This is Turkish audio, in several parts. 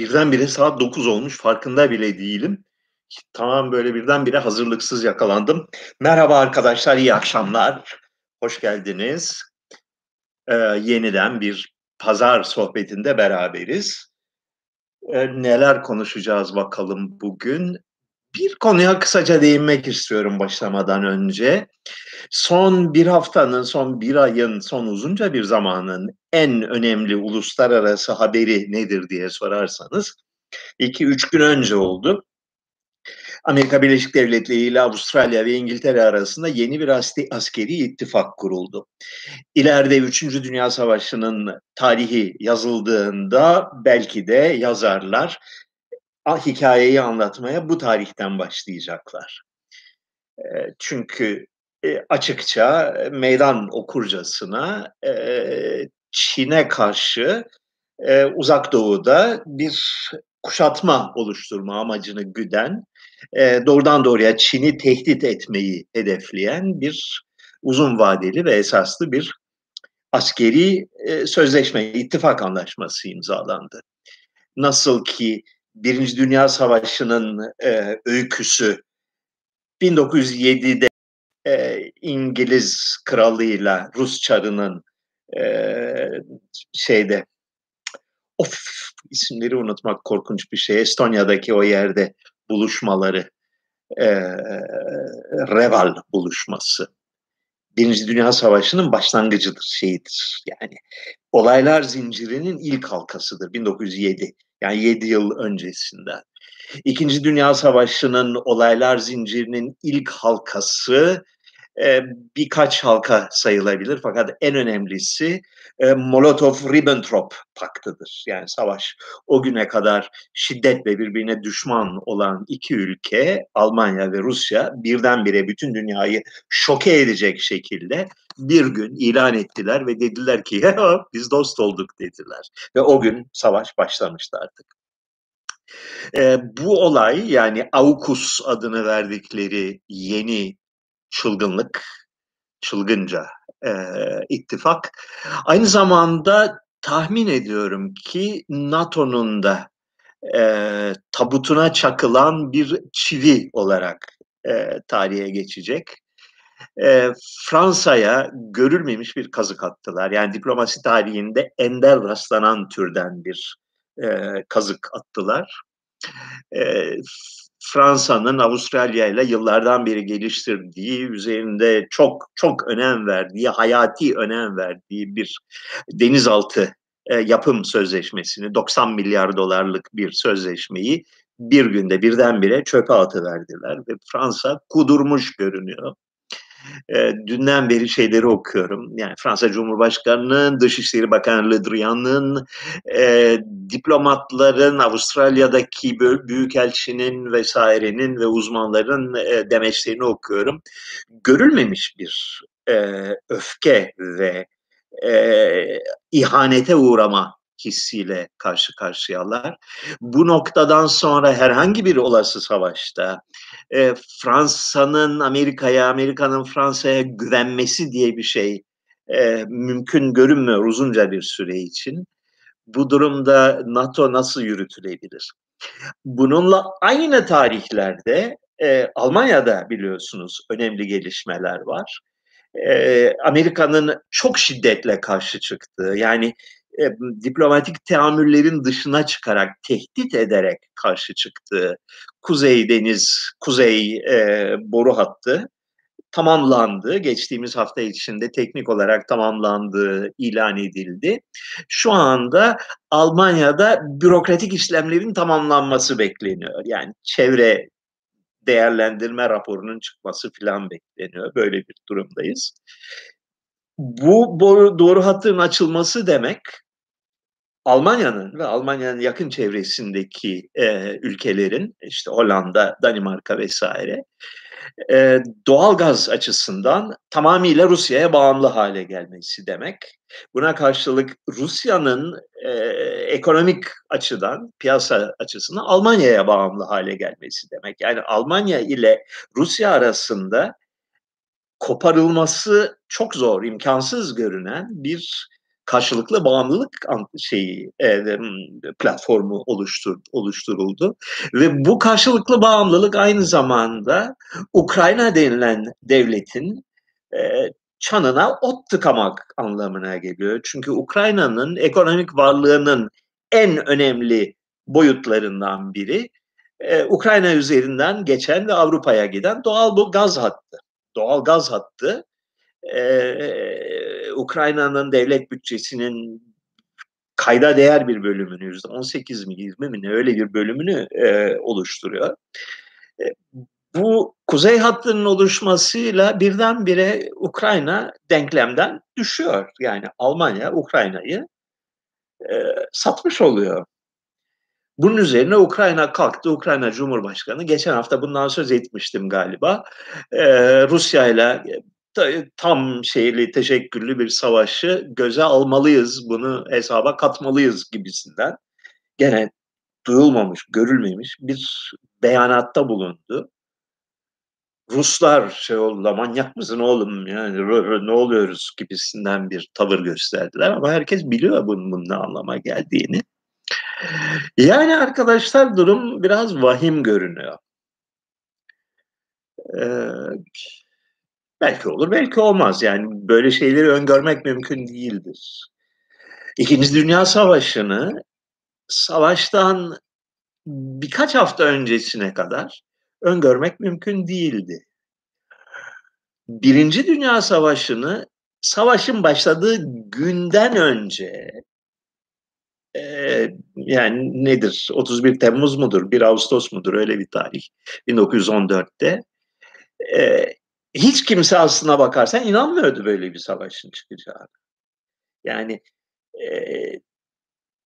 Birdenbire saat 9 olmuş farkında bile değilim. Tamam böyle birdenbire hazırlıksız yakalandım. Merhaba arkadaşlar, iyi akşamlar. Hoş geldiniz. Ee, yeniden bir pazar sohbetinde beraberiz. Ee, neler konuşacağız bakalım bugün? Bir konuya kısaca değinmek istiyorum başlamadan önce. Son bir haftanın, son bir ayın, son uzunca bir zamanın en önemli uluslararası haberi nedir diye sorarsanız, iki üç gün önce oldu. Amerika Birleşik Devletleri ile Avustralya ve İngiltere arasında yeni bir askeri ittifak kuruldu. İleride 3. Dünya Savaşı'nın tarihi yazıldığında belki de yazarlar hikayeyi anlatmaya bu tarihten başlayacaklar. Çünkü açıkça meydan okurcasına Çin'e karşı uzak doğuda bir kuşatma oluşturma amacını güden, doğrudan doğruya Çin'i tehdit etmeyi hedefleyen bir uzun vadeli ve esaslı bir askeri sözleşme, ittifak anlaşması imzalandı. Nasıl ki Birinci Dünya Savaşı'nın e, öyküsü 1907'de e, İngiliz kralıyla Rus çarının e, şeyde of isimleri unutmak korkunç bir şey. Estonya'daki o yerde buluşmaları e, Reval buluşması. Birinci Dünya Savaşı'nın başlangıcıdır, şeyidir. Yani olaylar zincirinin ilk halkasıdır 1907. Yani 7 yıl öncesinden. İkinci Dünya Savaşı'nın olaylar zincirinin ilk halkası e, birkaç halka sayılabilir fakat en önemlisi Molotov-Ribbentrop paktıdır. Yani savaş o güne kadar şiddetle birbirine düşman olan iki ülke Almanya ve Rusya birdenbire bütün dünyayı şoke edecek şekilde bir gün ilan ettiler ve dediler ki ya biz dost olduk dediler. Ve o gün savaş başlamıştı artık. E, bu olay yani AUKUS adını verdikleri yeni çılgınlık, çılgınca e, ittifak. Aynı zamanda tahmin ediyorum ki NATO'nun da e, tabutuna çakılan bir çivi olarak e, tarihe geçecek. E, Fransa'ya görülmemiş bir kazık attılar. Yani diplomasi tarihinde ender rastlanan türden bir e, kazık attılar. E, Fransa'nın Avustralya ile yıllardan beri geliştirdiği, üzerinde çok çok önem verdiği, hayati önem verdiği bir denizaltı e, yapım sözleşmesini, 90 milyar dolarlık bir sözleşmeyi bir günde birdenbire çöpe atıverdiler ve Fransa kudurmuş görünüyor dünden beri şeyleri okuyorum. Yani Fransa Cumhurbaşkanı'nın, Dışişleri Bakanı Le Drian'ın, diplomatların, Avustralya'daki büyükelçinin vesairenin ve uzmanların e, demeçlerini okuyorum. Görülmemiş bir öfke ve ihanete uğrama hissiyle karşı karşıyalar. Bu noktadan sonra herhangi bir olası savaşta e, Fransa'nın Amerika'ya, Amerika'nın Fransa'ya güvenmesi diye bir şey e, mümkün görünmüyor uzunca bir süre için. Bu durumda NATO nasıl yürütülebilir? Bununla aynı tarihlerde e, Almanya'da biliyorsunuz önemli gelişmeler var. E, Amerika'nın çok şiddetle karşı çıktığı yani e, diplomatik teamüllerin dışına çıkarak, tehdit ederek karşı çıktığı Kuzey Deniz, Kuzey e, boru hattı tamamlandı. Geçtiğimiz hafta içinde teknik olarak tamamlandığı ilan edildi. Şu anda Almanya'da bürokratik işlemlerin tamamlanması bekleniyor. Yani çevre değerlendirme raporunun çıkması falan bekleniyor. Böyle bir durumdayız. Bu boru, doğru hattın açılması demek Almanya'nın ve Almanya'nın yakın çevresindeki e, ülkelerin işte Hollanda, Danimarka vesaire e, doğal gaz açısından tamamıyla Rusya'ya bağımlı hale gelmesi demek. Buna karşılık Rusya'nın e, ekonomik açıdan, piyasa açısından Almanya'ya bağımlı hale gelmesi demek. Yani Almanya ile Rusya arasında koparılması çok zor, imkansız görünen bir karşılıklı bağımlılık şeyi e, platformu oluştur, oluşturuldu ve bu karşılıklı bağımlılık aynı zamanda Ukrayna denilen devletin e, çanına ot tıkamak anlamına geliyor. Çünkü Ukrayna'nın ekonomik varlığının en önemli boyutlarından biri e, Ukrayna üzerinden geçen ve Avrupa'ya giden doğal bu gaz hattı. Doğal gaz hattı e, Ukrayna'nın devlet bütçesinin kayda değer bir bölümünü, yüzde 18 mi 20 mi ne öyle bir bölümünü e, oluşturuyor. E, bu kuzey hattının oluşmasıyla birdenbire Ukrayna denklemden düşüyor. Yani Almanya Ukrayna'yı e, satmış oluyor. Bunun üzerine Ukrayna kalktı. Ukrayna Cumhurbaşkanı geçen hafta bundan söz etmiştim galiba. E, Rusya ile tam şeyli teşekküllü bir savaşı göze almalıyız, bunu hesaba katmalıyız gibisinden. Gene duyulmamış, görülmemiş bir beyanatta bulundu. Ruslar şey oldu manyak mısın oğlum yani ne oluyoruz gibisinden bir tavır gösterdiler ama herkes biliyor bunun, bunun ne anlama geldiğini. Yani arkadaşlar durum biraz vahim görünüyor. Ee, belki olur belki olmaz yani böyle şeyleri öngörmek mümkün değildir. İkinci Dünya Savaşı'nı savaştan birkaç hafta öncesine kadar öngörmek mümkün değildi. Birinci Dünya Savaşı'nı savaşın başladığı günden önce e, yani nedir? 31 Temmuz mudur? 1 Ağustos mudur? Öyle bir tarih. 1914'te e, hiç kimse aslına bakarsan inanmıyordu böyle bir savaşın çıkacağını. Yani e,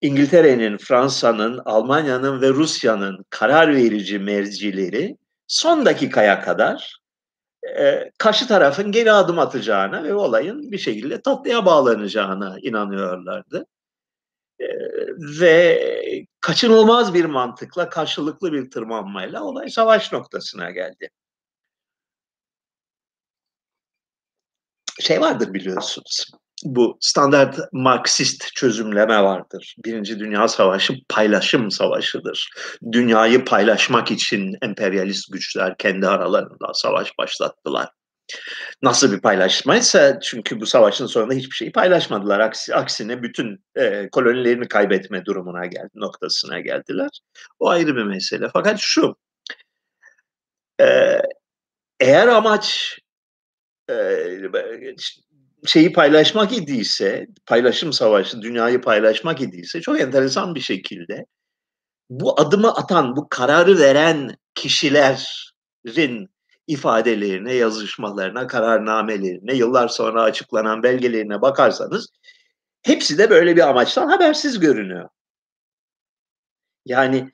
İngiltere'nin, Fransa'nın, Almanya'nın ve Rusya'nın karar verici mercileri son dakikaya kadar e, karşı tarafın geri adım atacağına ve olayın bir şekilde tatlıya bağlanacağına inanıyorlardı. Ve kaçınılmaz bir mantıkla, karşılıklı bir tırmanmayla olay savaş noktasına geldi. Şey vardır biliyorsunuz bu standart Marksist çözümleme vardır. Birinci Dünya Savaşı paylaşım savaşıdır. Dünyayı paylaşmak için emperyalist güçler kendi aralarında savaş başlattılar. Nasıl bir paylaşmaysa çünkü bu savaşın sonunda hiçbir şeyi paylaşmadılar. Aksi, aksine bütün e, kolonilerini kaybetme durumuna geldi, noktasına geldiler. O ayrı bir mesele. Fakat şu, e, eğer amaç e, şeyi paylaşmak idiyse, paylaşım savaşı, dünyayı paylaşmak idiyse çok enteresan bir şekilde bu adımı atan, bu kararı veren kişilerin ifadelerine, yazışmalarına, kararnamelerine, yıllar sonra açıklanan belgelerine bakarsanız hepsi de böyle bir amaçtan habersiz görünüyor. Yani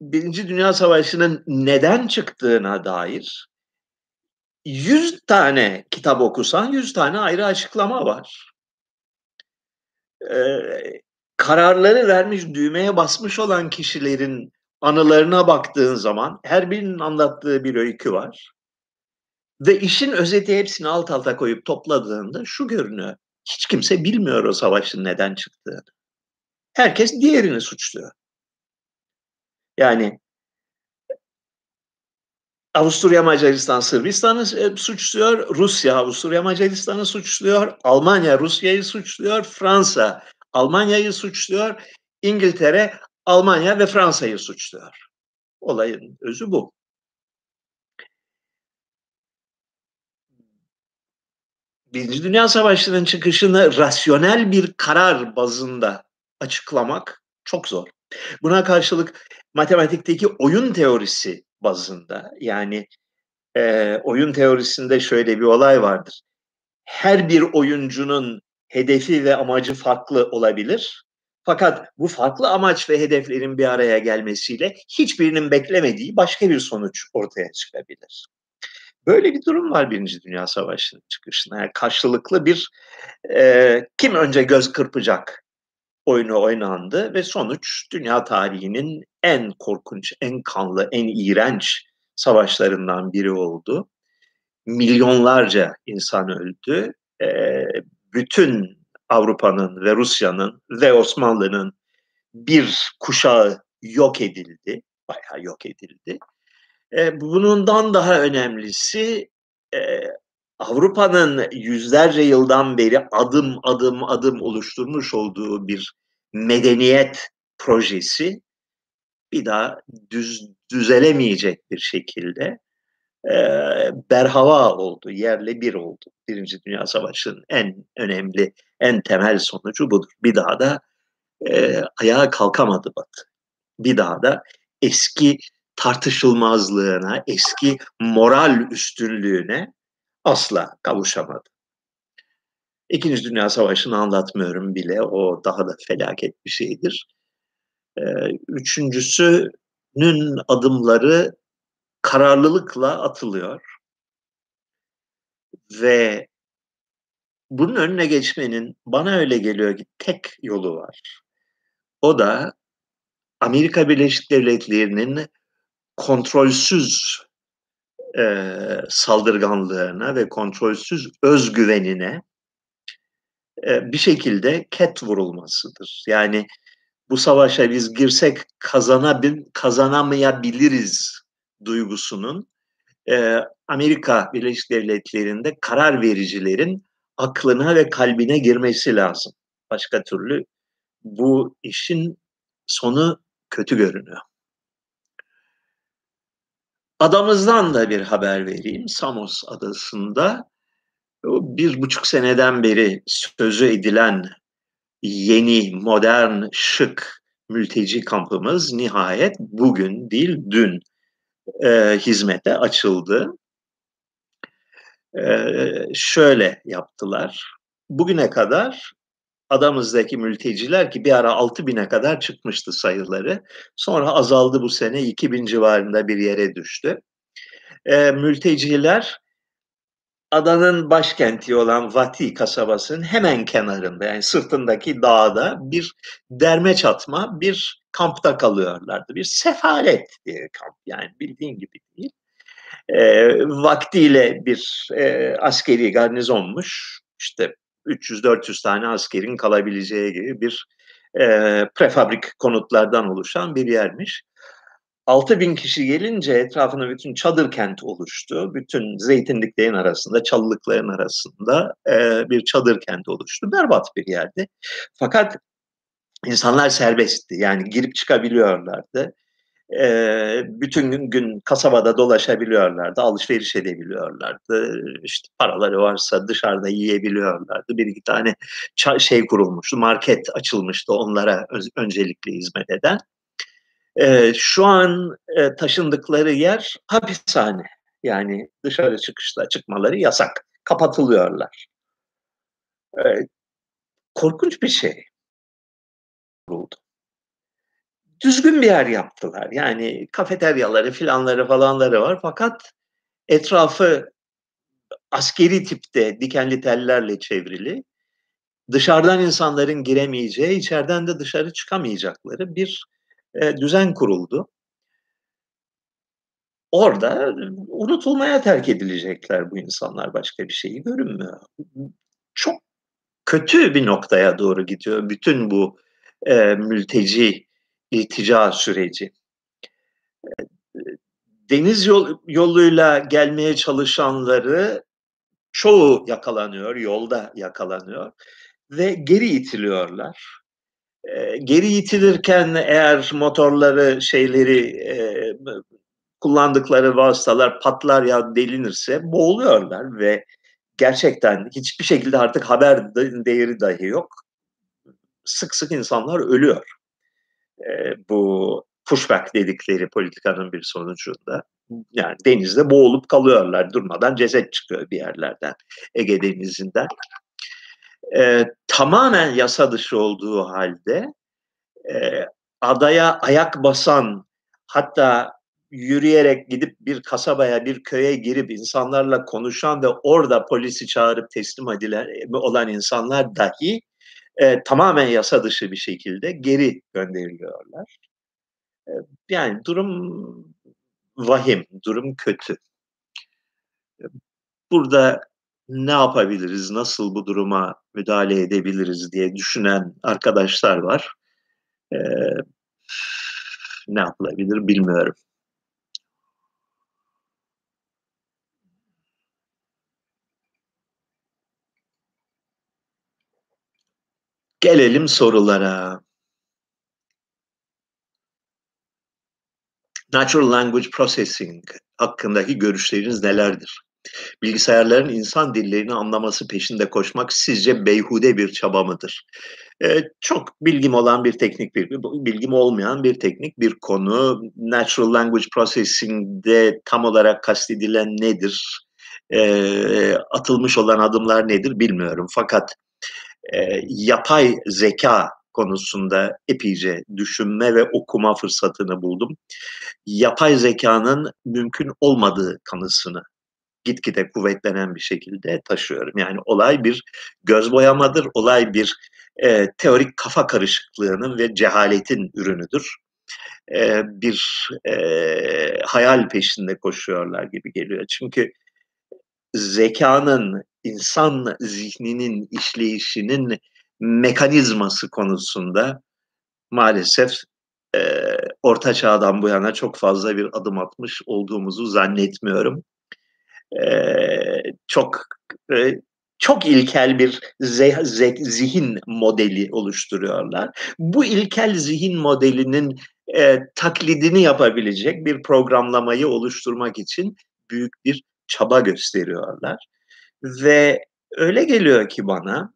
Birinci Dünya Savaşı'nın neden çıktığına dair 100 tane kitap okusan 100 tane ayrı açıklama var. Ee, kararları vermiş, düğmeye basmış olan kişilerin anılarına baktığın zaman her birinin anlattığı bir öykü var. Ve işin özeti hepsini alt alta koyup topladığında şu görünüyor. Hiç kimse bilmiyor o savaşın neden çıktığını. Herkes diğerini suçluyor. Yani Avusturya Macaristan Sırbistan'ı e, suçluyor, Rusya Avusturya Macaristan'ı suçluyor, Almanya Rusya'yı suçluyor, Fransa Almanya'yı suçluyor, İngiltere Almanya ve Fransa'yı suçluyor. Olayın özü bu. Birinci Dünya Savaşı'nın çıkışını rasyonel bir karar bazında açıklamak çok zor. Buna karşılık matematikteki oyun teorisi bazında. Yani e, oyun teorisinde şöyle bir olay vardır. Her bir oyuncunun hedefi ve amacı farklı olabilir. Fakat bu farklı amaç ve hedeflerin bir araya gelmesiyle hiçbirinin beklemediği başka bir sonuç ortaya çıkabilir. Böyle bir durum var Birinci Dünya Savaşı'nın çıkışında. Yani karşılıklı bir e, kim önce göz kırpacak oyunu oynandı ve sonuç dünya tarihinin en korkunç, en kanlı, en iğrenç savaşlarından biri oldu. Milyonlarca insan öldü. E, bütün Avrupa'nın ve Rusya'nın ve Osmanlı'nın bir kuşağı yok edildi. Bayağı yok edildi. E, bundan daha önemlisi e, Avrupa'nın yüzlerce yıldan beri adım adım adım oluşturmuş olduğu bir medeniyet projesi bir daha düz, düzelemeyecek bir şekilde berhava oldu, yerle bir oldu. Birinci Dünya Savaşı'nın en önemli, en temel sonucu budur. Bir daha da e, ayağa kalkamadı Batı. Bir daha da eski tartışılmazlığına, eski moral üstünlüğüne asla kavuşamadı. İkinci Dünya Savaşı'nı anlatmıyorum bile. O daha da felaket bir şeydir. Üçüncüsünün adımları kararlılıkla atılıyor. Ve bunun önüne geçmenin bana öyle geliyor ki tek yolu var. O da Amerika Birleşik Devletleri'nin kontrolsüz e, saldırganlığına ve kontrolsüz özgüvenine e, bir şekilde ket vurulmasıdır. Yani bu savaşa biz girsek kazanabil, kazanamayabiliriz duygusunun e, Amerika Birleşik Devletleri'nde karar vericilerin aklına ve kalbine girmesi lazım. Başka türlü bu işin sonu kötü görünüyor. Adamızdan da bir haber vereyim. Samos adasında bir buçuk seneden beri sözü edilen yeni, modern, şık mülteci kampımız nihayet bugün değil dün e, hizmete açıldı. E, şöyle yaptılar. Bugüne kadar adamızdaki mülteciler ki bir ara 6 bine kadar çıkmıştı sayıları. Sonra azaldı bu sene 2000 civarında bir yere düştü. E, mülteciler adanın başkenti olan Vati kasabasının hemen kenarında yani sırtındaki dağda bir derme çatma bir kampta kalıyorlardı. Bir sefalet diye kamp yani bildiğin gibi değil. E, vaktiyle bir e, askeri garnizonmuş. İşte 300-400 tane askerin kalabileceği gibi bir e, prefabrik konutlardan oluşan bir yermiş. 6 bin kişi gelince etrafına bütün çadır kent oluştu. Bütün zeytinliklerin arasında, çalılıkların arasında e, bir çadır kent oluştu. Berbat bir yerdi. Fakat insanlar serbestti. Yani girip çıkabiliyorlardı. E, bütün gün, gün kasabada dolaşabiliyorlardı, alışveriş edebiliyorlardı. İşte paraları varsa dışarıda yiyebiliyorlardı. Bir iki tane şey kurulmuştu, market açılmıştı onlara öncelikle hizmet eden. E, şu an e, taşındıkları yer hapishane. Yani dışarı çıkışla çıkmaları yasak. Kapatılıyorlar. E, korkunç bir şey oldu. Düzgün bir yer yaptılar. Yani kafeteryaları filanları falanları var fakat etrafı askeri tipte dikenli tellerle çevrili. Dışarıdan insanların giremeyeceği, içeriden de dışarı çıkamayacakları bir e, düzen kuruldu. Orada unutulmaya terk edilecekler bu insanlar başka bir şeyi görünmüyor. Çok kötü bir noktaya doğru gidiyor bütün bu e, mülteci iltica süreci. E, deniz yol, yoluyla gelmeye çalışanları çoğu yakalanıyor, yolda yakalanıyor ve geri itiliyorlar geri itilirken eğer motorları şeyleri e, kullandıkları vasıtalar patlar ya delinirse boğuluyorlar ve gerçekten hiçbir şekilde artık haber değeri dahi yok. Sık sık insanlar ölüyor. E, bu pushback dedikleri politikanın bir sonucunda. Yani denizde boğulup kalıyorlar durmadan ceset çıkıyor bir yerlerden Ege Denizi'nden e, tamamen yasa dışı olduğu halde e, adaya ayak basan hatta yürüyerek gidip bir kasabaya, bir köye girip insanlarla konuşan ve orada polisi çağırıp teslim edilen olan insanlar dahi e, tamamen yasa dışı bir şekilde geri gönderiliyorlar. E, yani durum vahim, durum kötü. Burada ne yapabiliriz, nasıl bu duruma müdahale edebiliriz diye düşünen arkadaşlar var. Eee, ne yapılabilir bilmiyorum. Gelelim sorulara. Natural Language Processing hakkındaki görüşleriniz nelerdir? Bilgisayarların insan dillerini anlaması peşinde koşmak sizce beyhude bir çaba mıdır? Ee, çok bilgim olan bir teknik, bir bilgim olmayan bir teknik bir konu. Natural Language Processing'de tam olarak kastedilen nedir? Ee, atılmış olan adımlar nedir bilmiyorum. Fakat e, yapay zeka konusunda epeyce düşünme ve okuma fırsatını buldum. Yapay zekanın mümkün olmadığı kanısını gitgide kuvvetlenen bir şekilde taşıyorum. Yani olay bir göz boyamadır, olay bir e, teorik kafa karışıklığının ve cehaletin ürünüdür. E, bir e, hayal peşinde koşuyorlar gibi geliyor. Çünkü zekanın, insan zihninin işleyişinin mekanizması konusunda maalesef e, Orta Çağ'dan bu yana çok fazla bir adım atmış olduğumuzu zannetmiyorum. Çok çok ilkel bir ze, ze, zihin modeli oluşturuyorlar. Bu ilkel zihin modelinin e, taklidini yapabilecek bir programlamayı oluşturmak için büyük bir çaba gösteriyorlar. Ve öyle geliyor ki bana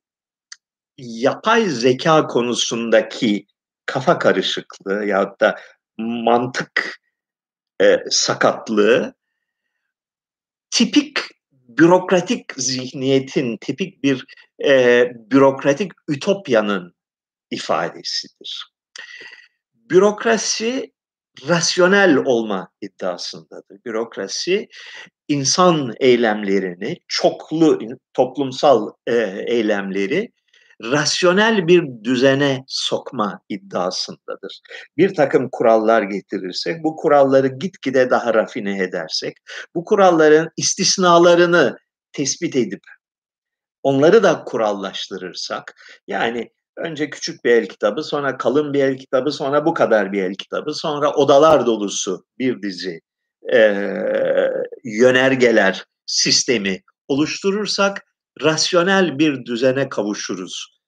yapay zeka konusundaki kafa karışıklığı ya da mantık e, sakatlığı tipik bürokratik zihniyetin, tipik bir e, bürokratik ütopyanın ifadesidir. Bürokrasi rasyonel olma iddiasındadır. Bürokrasi insan eylemlerini, çoklu toplumsal e, eylemleri rasyonel bir düzene sokma iddiasındadır. Bir takım kurallar getirirsek, bu kuralları gitgide daha rafine edersek, bu kuralların istisnalarını tespit edip onları da kurallaştırırsak, yani önce küçük bir el kitabı, sonra kalın bir el kitabı, sonra bu kadar bir el kitabı, sonra odalar dolusu bir dizi e, yönergeler sistemi oluşturursak rasyonel bir düzene kavuşuruz.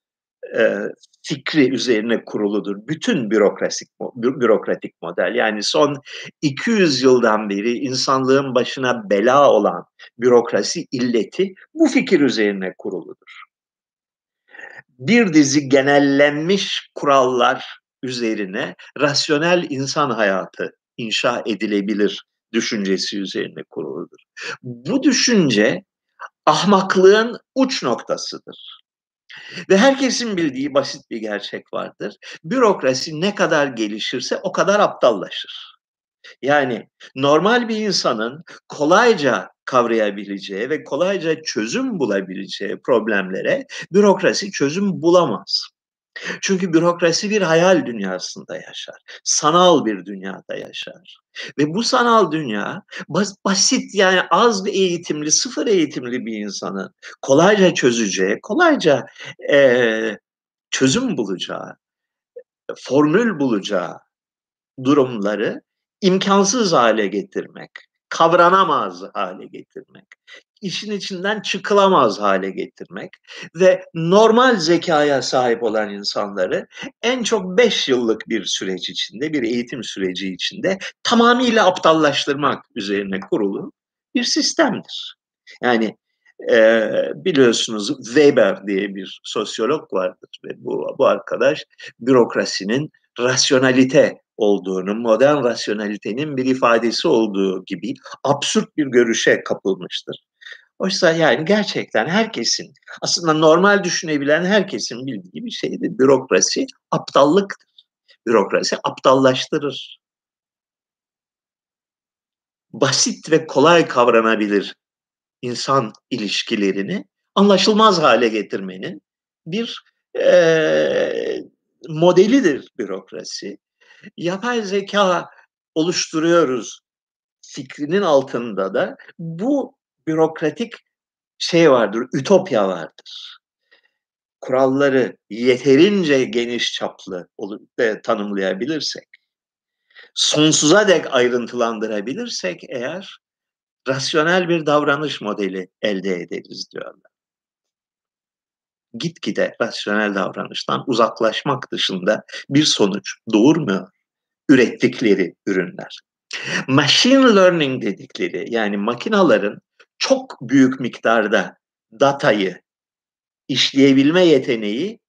E, fikri üzerine kuruludur. Bütün bürokratik bürokratik model yani son 200 yıldan beri insanlığın başına bela olan bürokrasi illeti bu fikir üzerine kuruludur. Bir dizi genellenmiş kurallar üzerine rasyonel insan hayatı inşa edilebilir düşüncesi üzerine kuruludur. Bu düşünce ahmaklığın uç noktasıdır. Ve herkesin bildiği basit bir gerçek vardır. Bürokrasi ne kadar gelişirse o kadar aptallaşır. Yani normal bir insanın kolayca kavrayabileceği ve kolayca çözüm bulabileceği problemlere bürokrasi çözüm bulamaz. Çünkü bürokrasi bir hayal dünyasında yaşar. Sanal bir dünyada yaşar. Ve bu sanal dünya basit yani az bir eğitimli, sıfır eğitimli bir insanın kolayca çözeceği, kolayca e, çözüm bulacağı, formül bulacağı durumları imkansız hale getirmek, kavranamaz hale getirmek işin içinden çıkılamaz hale getirmek ve normal zekaya sahip olan insanları en çok 5 yıllık bir süreç içinde, bir eğitim süreci içinde tamamıyla aptallaştırmak üzerine kurulu bir sistemdir. Yani e, biliyorsunuz Weber diye bir sosyolog vardır ve bu, bu arkadaş bürokrasinin rasyonalite olduğunu, modern rasyonalitenin bir ifadesi olduğu gibi absürt bir görüşe kapılmıştır. Oysa yani gerçekten herkesin, aslında normal düşünebilen herkesin bildiği bir şeydir. Bürokrasi aptallıktır. Bürokrasi aptallaştırır. Basit ve kolay kavranabilir insan ilişkilerini anlaşılmaz hale getirmenin bir e, modelidir bürokrasi. Yapay zeka oluşturuyoruz fikrinin altında da bu bürokratik şey vardır, ütopya vardır. Kuralları yeterince geniş çaplı tanımlayabilirsek, sonsuza dek ayrıntılandırabilirsek eğer rasyonel bir davranış modeli elde ederiz diyorlar. Gitgide rasyonel davranıştan uzaklaşmak dışında bir sonuç doğurmuyor ürettikleri ürünler. Machine learning dedikleri yani makinaların çok büyük miktarda datayı işleyebilme yeteneği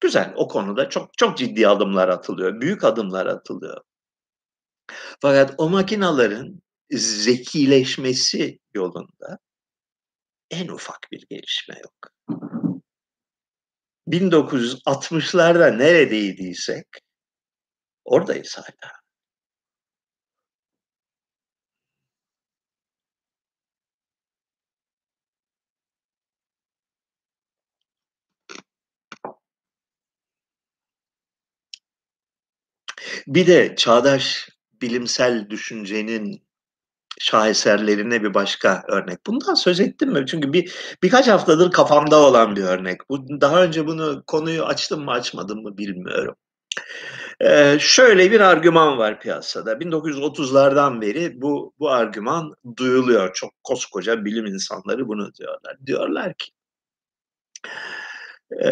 güzel. O konuda çok çok ciddi adımlar atılıyor. Büyük adımlar atılıyor. Fakat o makinaların zekileşmesi yolunda en ufak bir gelişme yok. 1960'larda neredeydiysek oradayız hala. Bir de çağdaş bilimsel düşüncenin şaheserlerine bir başka örnek. Bundan söz ettim mi? Çünkü bir birkaç haftadır kafamda olan bir örnek. Bu daha önce bunu konuyu açtım mı açmadım mı bilmiyorum. Ee, şöyle bir argüman var piyasada. 1930'lardan beri bu bu argüman duyuluyor. Çok koskoca bilim insanları bunu diyorlar. Diyorlar ki e,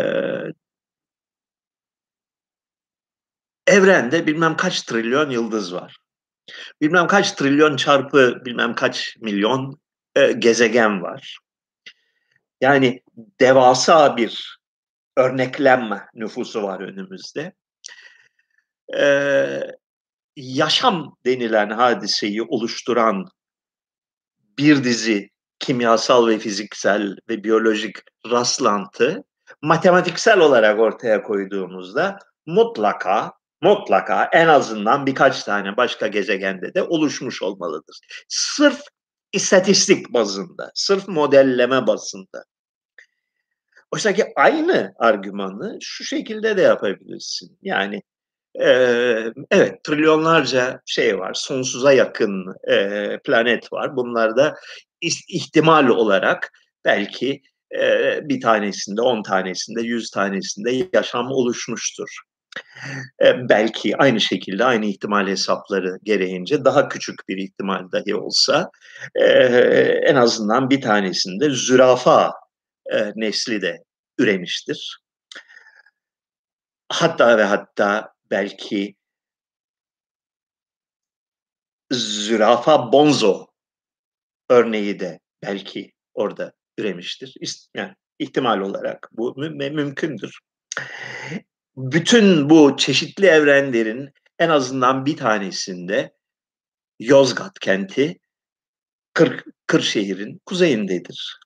evrende bilmem kaç trilyon yıldız var. Bilmem kaç trilyon çarpı bilmem kaç milyon e, gezegen var. Yani devasa bir örneklenme nüfusu var önümüzde. Ee, yaşam denilen hadiseyi oluşturan bir dizi kimyasal ve fiziksel ve biyolojik rastlantı matematiksel olarak ortaya koyduğumuzda mutlaka mutlaka en azından birkaç tane başka gezegende de oluşmuş olmalıdır. Sırf istatistik bazında, sırf modelleme bazında. Oysa ki aynı argümanı şu şekilde de yapabilirsin. Yani e, evet trilyonlarca şey var, sonsuza yakın e, planet var. Bunlarda ihtimal olarak belki e, bir tanesinde, on tanesinde, yüz tanesinde yaşam oluşmuştur. E, belki aynı şekilde aynı ihtimal hesapları gereğince daha küçük bir ihtimal dahi olsa e, en azından bir tanesinde zürafa e, nesli de üremiştir. Hatta ve hatta belki zürafa bonzo örneği de belki orada üremiştir. Yani ihtimal olarak bu mü- mümkündür bütün bu çeşitli evrenlerin en azından bir tanesinde Yozgat kenti Kır, Kırşehir'in kuzeyindedir.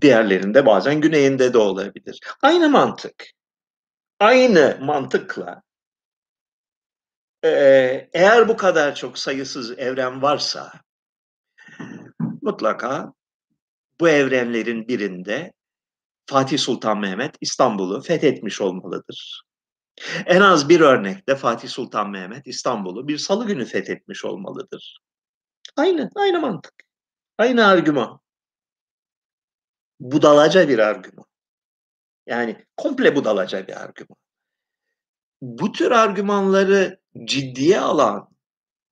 Diğerlerinde bazen güneyinde de olabilir. Aynı mantık. Aynı mantıkla eğer bu kadar çok sayısız evren varsa mutlaka bu evrenlerin birinde Fatih Sultan Mehmet İstanbul'u fethetmiş olmalıdır. En az bir örnekte Fatih Sultan Mehmet İstanbul'u bir salı günü fethetmiş olmalıdır. Aynı, aynı mantık. Aynı argüman. Budalaca bir argüman. Yani komple budalaca bir argüman. Bu tür argümanları ciddiye alan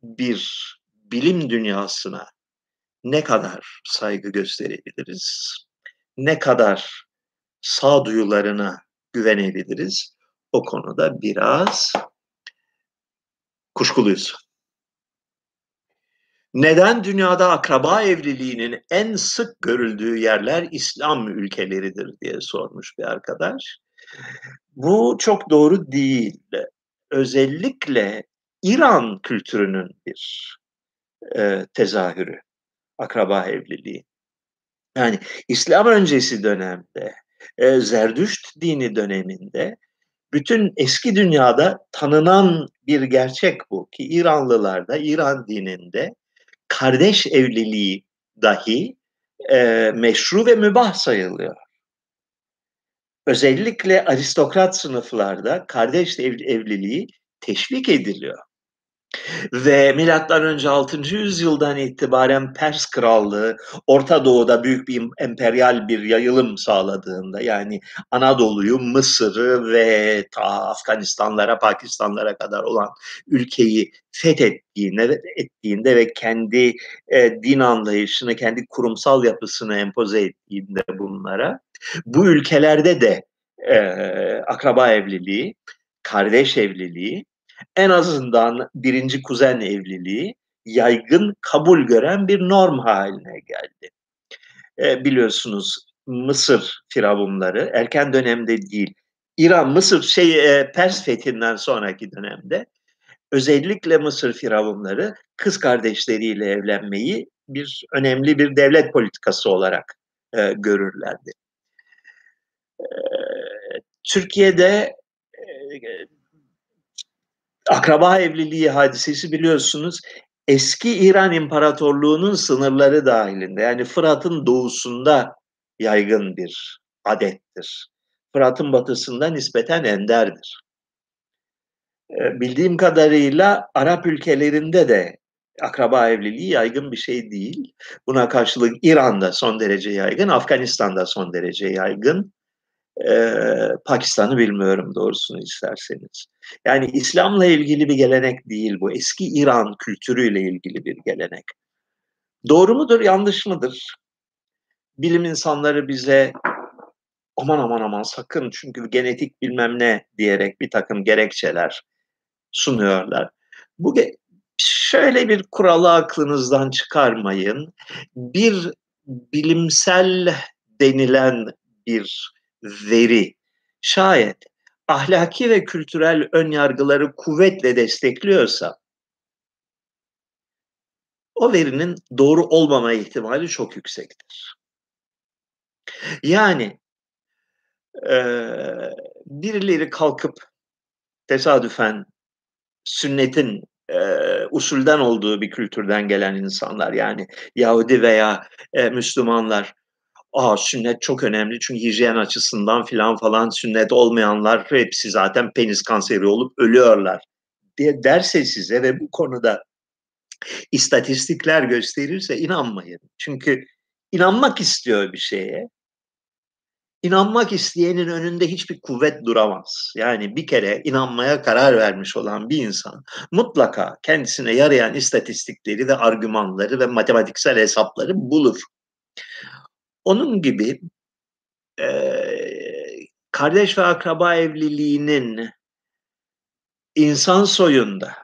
bir bilim dünyasına ne kadar saygı gösterebiliriz? Ne kadar sağduyularına güvenebiliriz? O konuda biraz kuşkuluyuz. Neden dünyada akraba evliliğinin en sık görüldüğü yerler İslam ülkeleridir diye sormuş bir arkadaş. Bu çok doğru değil. Özellikle İran kültürünün bir e, tezahürü akraba evliliği. Yani İslam öncesi dönemde, e, Zerdüşt dini döneminde bütün eski dünyada tanınan bir gerçek bu ki İranlılarda, İran dininde kardeş evliliği dahi e, meşru ve mübah sayılıyor. Özellikle aristokrat sınıflarda kardeş ev, evliliği teşvik ediliyor. Ve milattan önce 6. yüzyıldan itibaren Pers krallığı Orta Doğu'da büyük bir emperyal bir yayılım sağladığında yani Anadolu'yu, Mısır'ı ve ta Afganistanlara, Pakistanlara kadar olan ülkeyi fethettiğinde ettiğinde ve kendi e, din anlayışını, kendi kurumsal yapısını empoze ettiğinde bunlara bu ülkelerde de e, akraba evliliği, kardeş evliliği en azından birinci kuzen evliliği yaygın kabul gören bir norm haline geldi. E, biliyorsunuz Mısır firavunları erken dönemde değil, İran, Mısır şey e, Pers fethinden sonraki dönemde özellikle Mısır firavunları kız kardeşleriyle evlenmeyi bir önemli bir devlet politikası olarak e, görürlerdi. E, Türkiye'de e, akraba evliliği hadisesi biliyorsunuz eski İran İmparatorluğu'nun sınırları dahilinde yani Fırat'ın doğusunda yaygın bir adettir. Fırat'ın batısında nispeten enderdir. Ee, bildiğim kadarıyla Arap ülkelerinde de akraba evliliği yaygın bir şey değil. Buna karşılık İran'da son derece yaygın, Afganistan'da son derece yaygın. Ee, Pakistan'ı bilmiyorum doğrusunu isterseniz. Yani İslam'la ilgili bir gelenek değil bu. Eski İran kültürüyle ilgili bir gelenek. Doğru mudur, yanlış mıdır? Bilim insanları bize aman aman aman sakın çünkü genetik bilmem ne diyerek bir takım gerekçeler sunuyorlar. Bu şöyle bir kuralı aklınızdan çıkarmayın. Bir bilimsel denilen bir veri şayet ahlaki ve kültürel ön yargıları kuvvetle destekliyorsa o verinin doğru olmama ihtimali çok yüksektir. Yani e, birileri kalkıp tesadüfen sünnetin e, usulden olduğu bir kültürden gelen insanlar yani Yahudi veya e, Müslümanlar Aa sünnet çok önemli çünkü hijyen açısından filan falan sünnet olmayanlar hepsi zaten penis kanseri olup ölüyorlar diye derse size ve bu konuda istatistikler gösterirse inanmayın. Çünkü inanmak istiyor bir şeye. İnanmak isteyenin önünde hiçbir kuvvet duramaz. Yani bir kere inanmaya karar vermiş olan bir insan mutlaka kendisine yarayan istatistikleri ve argümanları ve matematiksel hesapları bulur. Onun gibi e, kardeş ve akraba evliliğinin insan soyunda,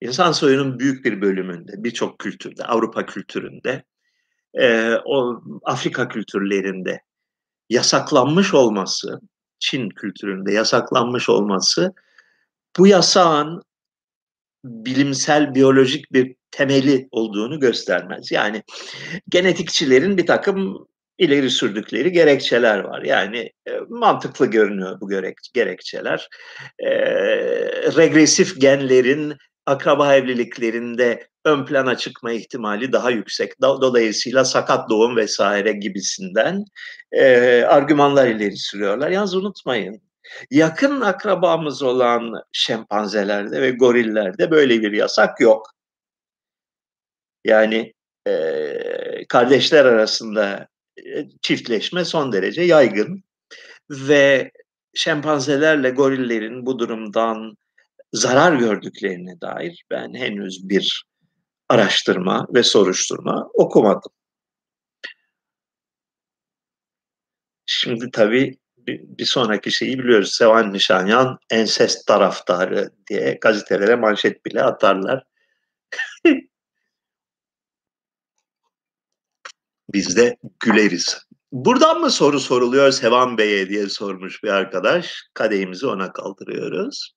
insan soyunun büyük bir bölümünde, birçok kültürde, Avrupa kültüründe, e, o Afrika kültürlerinde yasaklanmış olması, Çin kültüründe yasaklanmış olması, bu yasağın bilimsel, biyolojik bir temeli olduğunu göstermez. Yani genetikçilerin bir takım ileri sürdükleri gerekçeler var. Yani e, mantıklı görünüyor bu gerek, gerekçeler. E, regresif genlerin akraba evliliklerinde ön plana çıkma ihtimali daha yüksek. Dolayısıyla sakat doğum vesaire gibisinden e, argümanlar ileri sürüyorlar. Yalnız unutmayın yakın akrabamız olan şempanzelerde ve gorillerde böyle bir yasak yok. Yani e, kardeşler arasında çiftleşme son derece yaygın ve şempanzelerle gorillerin bu durumdan zarar gördüklerine dair ben henüz bir araştırma ve soruşturma okumadım. Şimdi tabii bir, sonraki şeyi biliyoruz. Sevan Nişanyan ensest taraftarı diye gazetelere manşet bile atarlar. Biz de güleriz. Buradan mı soru soruluyor Sevan Bey'e diye sormuş bir arkadaş. Kadehimizi ona kaldırıyoruz.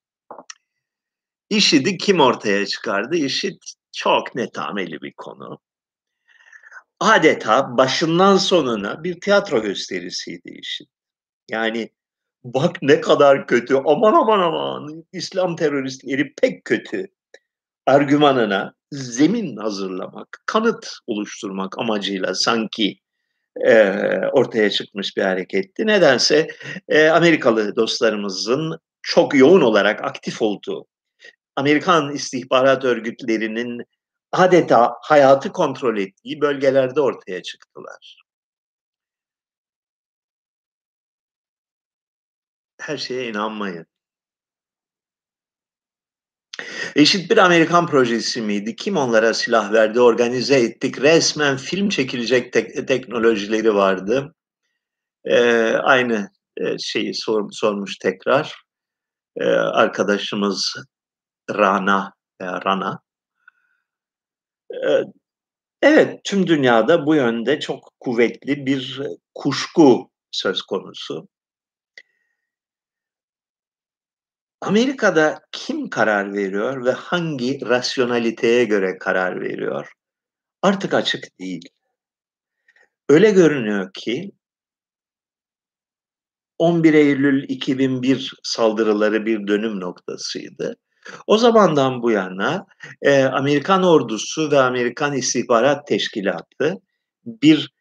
IŞİD'i kim ortaya çıkardı? IŞİD çok netameli bir konu. Adeta başından sonuna bir tiyatro gösterisiydi IŞİD. Yani bak ne kadar kötü, aman aman aman İslam teröristleri pek kötü argümanına zemin hazırlamak, kanıt oluşturmak amacıyla sanki e, ortaya çıkmış bir hareketti. Nedense e, Amerikalı dostlarımızın çok yoğun olarak aktif olduğu Amerikan istihbarat örgütlerinin adeta hayatı kontrol ettiği bölgelerde ortaya çıktılar. Her şeye inanmayın. Eşit bir Amerikan projesi miydi? Kim onlara silah verdi? Organize ettik. Resmen film çekilecek te- teknolojileri vardı. Ee, aynı e, şeyi sor, sormuş tekrar. Ee, arkadaşımız Rana veya Rana. Ee, evet, tüm dünyada bu yönde çok kuvvetli bir kuşku söz konusu. Amerika'da kim karar veriyor ve hangi rasyonaliteye göre karar veriyor? Artık açık değil. Öyle görünüyor ki 11 Eylül 2001 saldırıları bir dönüm noktasıydı. O zamandan bu yana e, Amerikan ordusu ve Amerikan istihbarat teşkilatı bir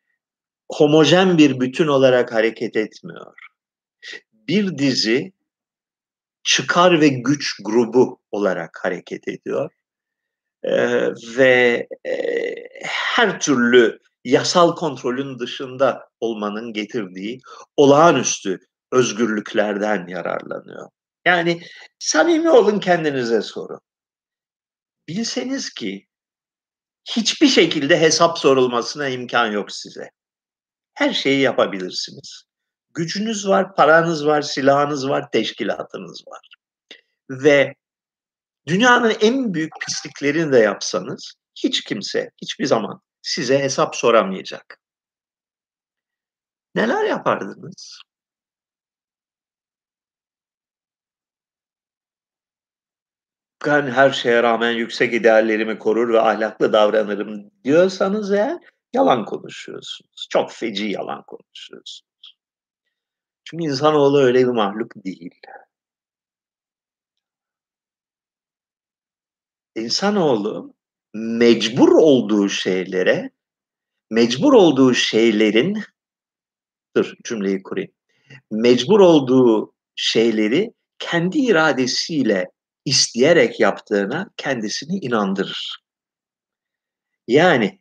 homojen bir bütün olarak hareket etmiyor. Bir dizi çıkar ve güç grubu olarak hareket ediyor. Ee, ve e, her türlü yasal kontrolün dışında olmanın getirdiği olağanüstü özgürlüklerden yararlanıyor. Yani samimi olun kendinize sorun. Bilseniz ki hiçbir şekilde hesap sorulmasına imkan yok size. Her şeyi yapabilirsiniz. Gücünüz var, paranız var, silahınız var, teşkilatınız var. Ve dünyanın en büyük pisliklerini de yapsanız hiç kimse hiçbir zaman size hesap soramayacak. Neler yapardınız? Ben her şeye rağmen yüksek ideallerimi korur ve ahlaklı davranırım diyorsanız eğer yalan konuşuyorsunuz. Çok feci yalan konuşuyorsunuz. Çünkü insanoğlu öyle bir mahluk değil. İnsanoğlu mecbur olduğu şeylere, mecbur olduğu şeylerin, dur cümleyi kurayım, mecbur olduğu şeyleri kendi iradesiyle isteyerek yaptığına kendisini inandırır. Yani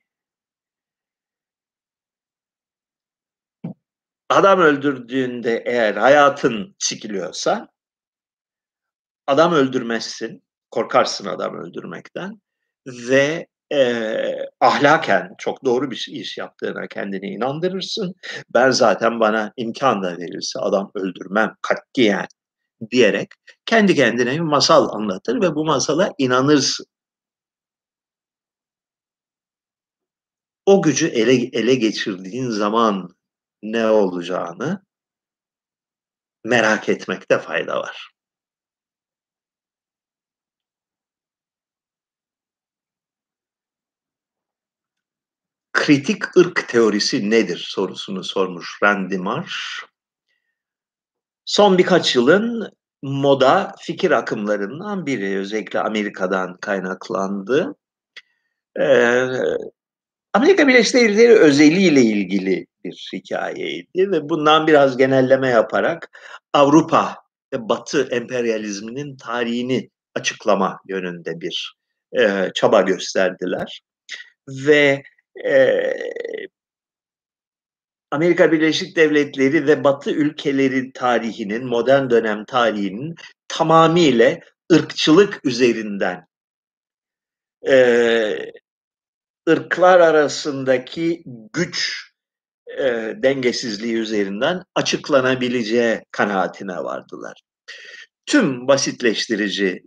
adam öldürdüğünde eğer hayatın sikiliyorsa adam öldürmezsin, korkarsın adam öldürmekten ve e, ahlaken çok doğru bir iş yaptığına kendini inandırırsın. Ben zaten bana imkan da verirse adam öldürmem katiyen diyerek kendi kendine bir masal anlatır ve bu masala inanırsın. O gücü ele, ele geçirdiğin zaman ne olacağını merak etmekte fayda var. Kritik ırk teorisi nedir sorusunu sormuş Randy Marsh. Son birkaç yılın moda fikir akımlarından biri özellikle Amerika'dan kaynaklandı. Ee, Amerika Birleşik Devletleri özeliyle ilgili bir hikayeydi ve bundan biraz genelleme yaparak Avrupa ve Batı emperyalizminin tarihini açıklama yönünde bir e, çaba gösterdiler. Ve e, Amerika Birleşik Devletleri ve Batı ülkeleri tarihinin, modern dönem tarihinin tamamıyla ırkçılık üzerinden e, ırklar arasındaki güç e, dengesizliği üzerinden açıklanabileceği kanaatine vardılar. Tüm basitleştirici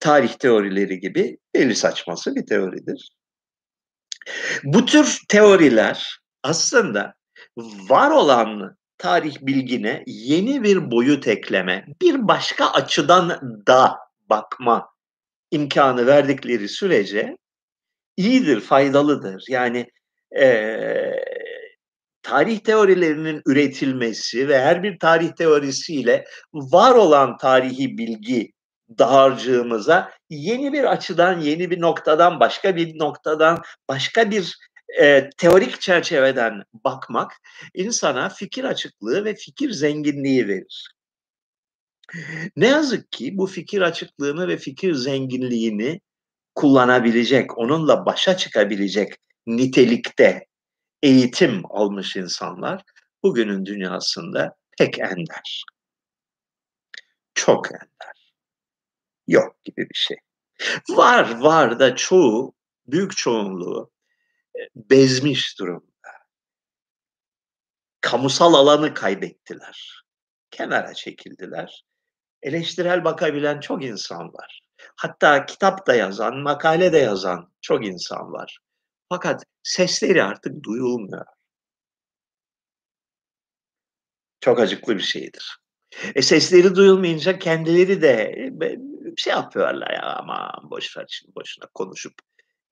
tarih teorileri gibi deli saçması bir teoridir. Bu tür teoriler aslında var olan tarih bilgine yeni bir boyut ekleme, bir başka açıdan da bakma imkanı verdikleri sürece iyidir, faydalıdır. Yani e, tarih teorilerinin üretilmesi ve her bir tarih teorisiyle var olan tarihi bilgi dağarcığımıza yeni bir açıdan, yeni bir noktadan, başka bir noktadan, başka bir e, teorik çerçeveden bakmak insana fikir açıklığı ve fikir zenginliği verir. Ne yazık ki bu fikir açıklığını ve fikir zenginliğini kullanabilecek, onunla başa çıkabilecek nitelikte eğitim almış insanlar bugünün dünyasında pek ender. Çok ender. Yok gibi bir şey. Var, var da çoğu, büyük çoğunluğu e, bezmiş durumda. Kamusal alanı kaybettiler. Kenara çekildiler. Eleştirel bakabilen çok insan var. Hatta kitap da yazan, makale de yazan çok insan var. Fakat sesleri artık duyulmuyor. Çok acıklı bir şeydir. E sesleri duyulmayınca kendileri de bir şey yapıyorlar ya ama boş ver şimdi boşuna konuşup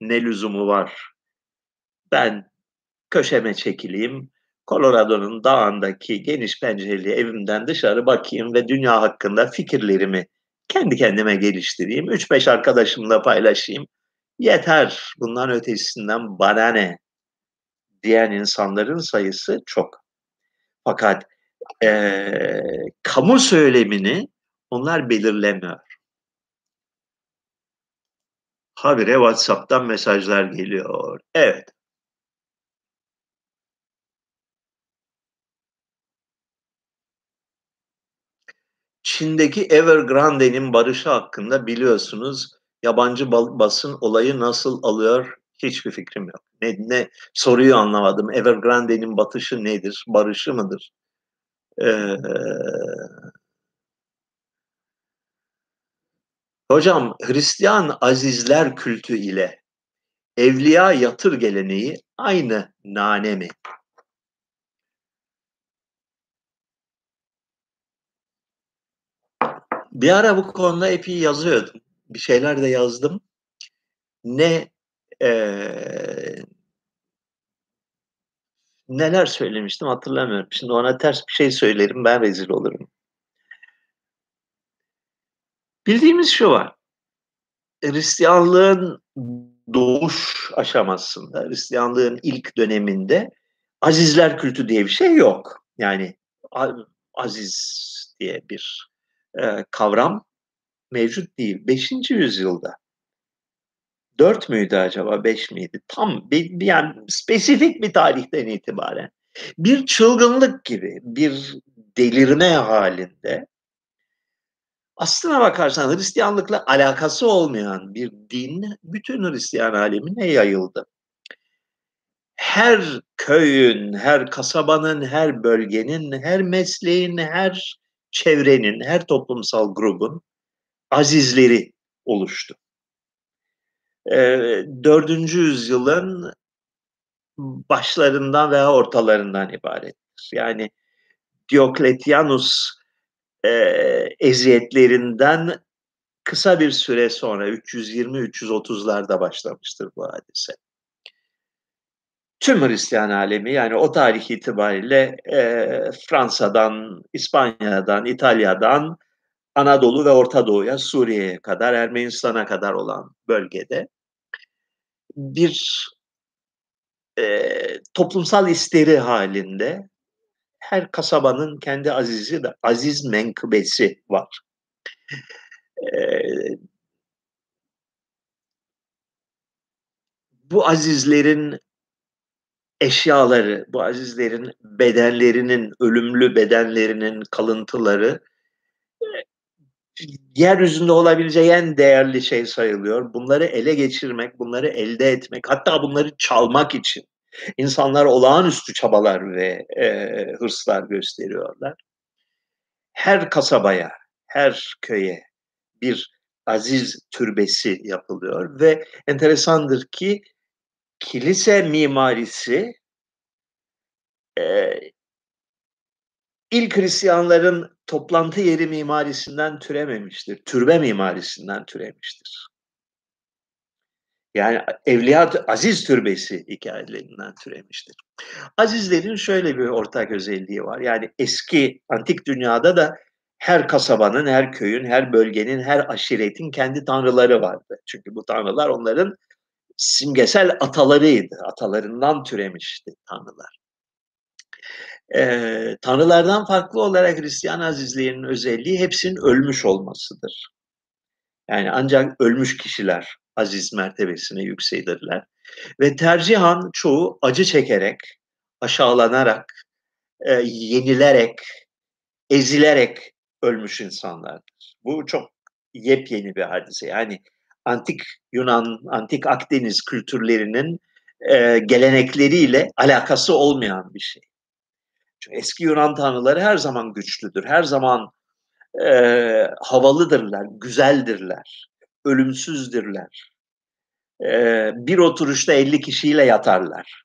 ne lüzumu var. Ben köşeme çekileyim. Colorado'nun dağındaki geniş pencereli evimden dışarı bakayım ve dünya hakkında fikirlerimi kendi kendime geliştireyim. 3-5 arkadaşımla paylaşayım. Yeter bundan ötesinden bana ne diyen insanların sayısı çok. Fakat e, kamu söylemini onlar belirlemiyor. Habire WhatsApp'tan mesajlar geliyor. Evet. Çin'deki Evergrande'nin barışı hakkında biliyorsunuz yabancı basın olayı nasıl alıyor hiçbir fikrim yok. Ne, ne soruyu anlamadım. Evergrande'nin batışı nedir? Barışı mıdır? Ee, hocam Hristiyan azizler kültü ile evliya yatır geleneği aynı nane mi? Bir ara bu konuda epey yazıyordum. Bir şeyler de yazdım. Ne e, neler söylemiştim hatırlamıyorum. Şimdi ona ters bir şey söylerim ben rezil olurum. Bildiğimiz şu var. Hristiyanlığın doğuş aşamasında, Hristiyanlığın ilk döneminde azizler kültü diye bir şey yok. Yani aziz diye bir e, kavram mevcut değil. Beşinci yüzyılda. Dört müydü acaba, beş miydi? Tam bir, yani spesifik bir tarihten itibaren bir çılgınlık gibi, bir delirme halinde aslına bakarsan Hristiyanlıkla alakası olmayan bir din bütün Hristiyan alemine yayıldı. Her köyün, her kasabanın, her bölgenin, her mesleğin, her çevrenin, her toplumsal grubun azizleri oluştu. Ee, dördüncü yüzyılın başlarından veya ortalarından ibarettir. Yani Diokletianus e, eziyetlerinden kısa bir süre sonra 320-330'larda başlamıştır bu hadise. Tüm Hristiyan alemi yani o tarih itibariyle e, Fransa'dan, İspanya'dan, İtalya'dan Anadolu ve Orta Doğu'ya, Suriye'ye kadar, Ermenistan'a kadar olan bölgede bir e, toplumsal isteri halinde her kasabanın kendi azizi de aziz menkıbesi var. E, bu azizlerin eşyaları, bu azizlerin bedenlerinin, ölümlü bedenlerinin kalıntıları yeryüzünde olabileceği en değerli şey sayılıyor. Bunları ele geçirmek, bunları elde etmek, hatta bunları çalmak için insanlar olağanüstü çabalar ve e, hırslar gösteriyorlar. Her kasabaya, her köye bir aziz türbesi yapılıyor ve enteresandır ki kilise mimarisi e, ilk Hristiyanların toplantı yeri mimarisinden türememiştir. Türbe mimarisinden türemiştir. Yani Evliya Aziz Türbesi hikayelerinden türemiştir. Azizlerin şöyle bir ortak özelliği var. Yani eski antik dünyada da her kasabanın, her köyün, her bölgenin, her aşiretin kendi tanrıları vardı. Çünkü bu tanrılar onların simgesel atalarıydı. Atalarından türemişti tanrılar. e, tanrılardan farklı olarak Hristiyan azizliğinin özelliği hepsinin ölmüş olmasıdır. Yani ancak ölmüş kişiler aziz mertebesine yükselirler. Ve tercihan çoğu acı çekerek, aşağılanarak, e, yenilerek, ezilerek ölmüş insanlardır. Bu çok yepyeni bir hadise. Yani antik Yunan, antik Akdeniz kültürlerinin e, gelenekleriyle alakası olmayan bir şey. Çünkü eski Yunan tanrıları her zaman güçlüdür, her zaman e, havalıdırlar, güzeldirler, ölümsüzdürler. E, bir oturuşta 50 kişiyle yatarlar.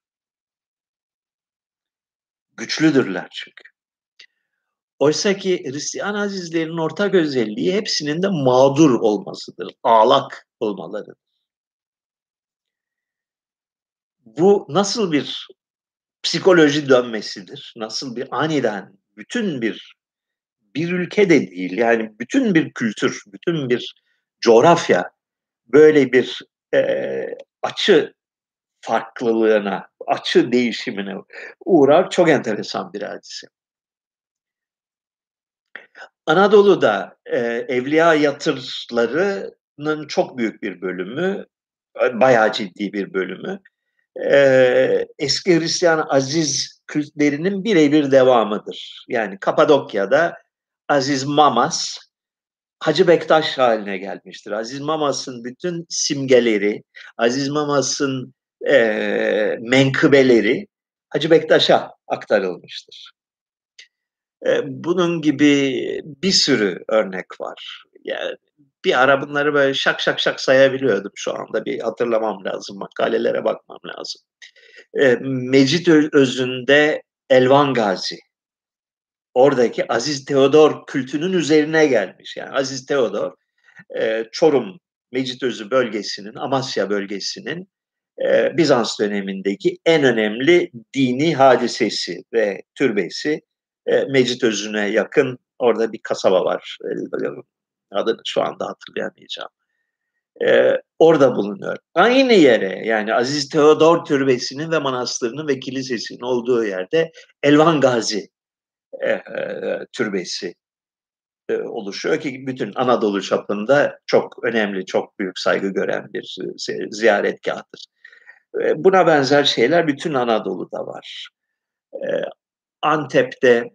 Güçlüdürler çünkü. Oysa ki Hristiyan azizlerin ortak özelliği hepsinin de mağdur olmasıdır, ağlak olmalarıdır. Bu nasıl bir psikoloji dönmesidir? Nasıl bir aniden bütün bir bir ülke de değil yani bütün bir kültür, bütün bir coğrafya böyle bir e, açı farklılığına, açı değişimine uğrar. Çok enteresan bir hadise. Anadolu'da e, evliya yatırlarının çok büyük bir bölümü, bayağı ciddi bir bölümü, e, eski Hristiyan aziz kültlerinin birebir devamıdır. Yani Kapadokya'da Aziz Mamas, Hacı Bektaş haline gelmiştir. Aziz Mamas'ın bütün simgeleri, Aziz Mamas'ın e, menkıbeleri Hacı Bektaş'a aktarılmıştır. Bunun gibi bir sürü örnek var. Yani bir ara bunları böyle şak şak şak sayabiliyordum şu anda. Bir hatırlamam lazım, makalelere bakmam lazım. Mecit Özünde Elvan Gazi. Oradaki Aziz Teodor kültünün üzerine gelmiş. Yani Aziz Teodor Çorum Mecit Özü bölgesinin, Amasya bölgesinin Bizans dönemindeki en önemli dini hadisesi ve türbesi e, Mecit Özü'ne yakın orada bir kasaba var. Adını şu anda hatırlayamayacağım. E, orada bulunuyor. Aynı yere yani Aziz Teodor Türbesi'nin ve manastırının ve kilisesinin olduğu yerde Elvan Gazi e, e, Türbesi e, oluşuyor ki bütün Anadolu çapında çok önemli, çok büyük saygı gören bir ziyaretgahtır. E, buna benzer şeyler bütün Anadolu'da var. E, Antep'te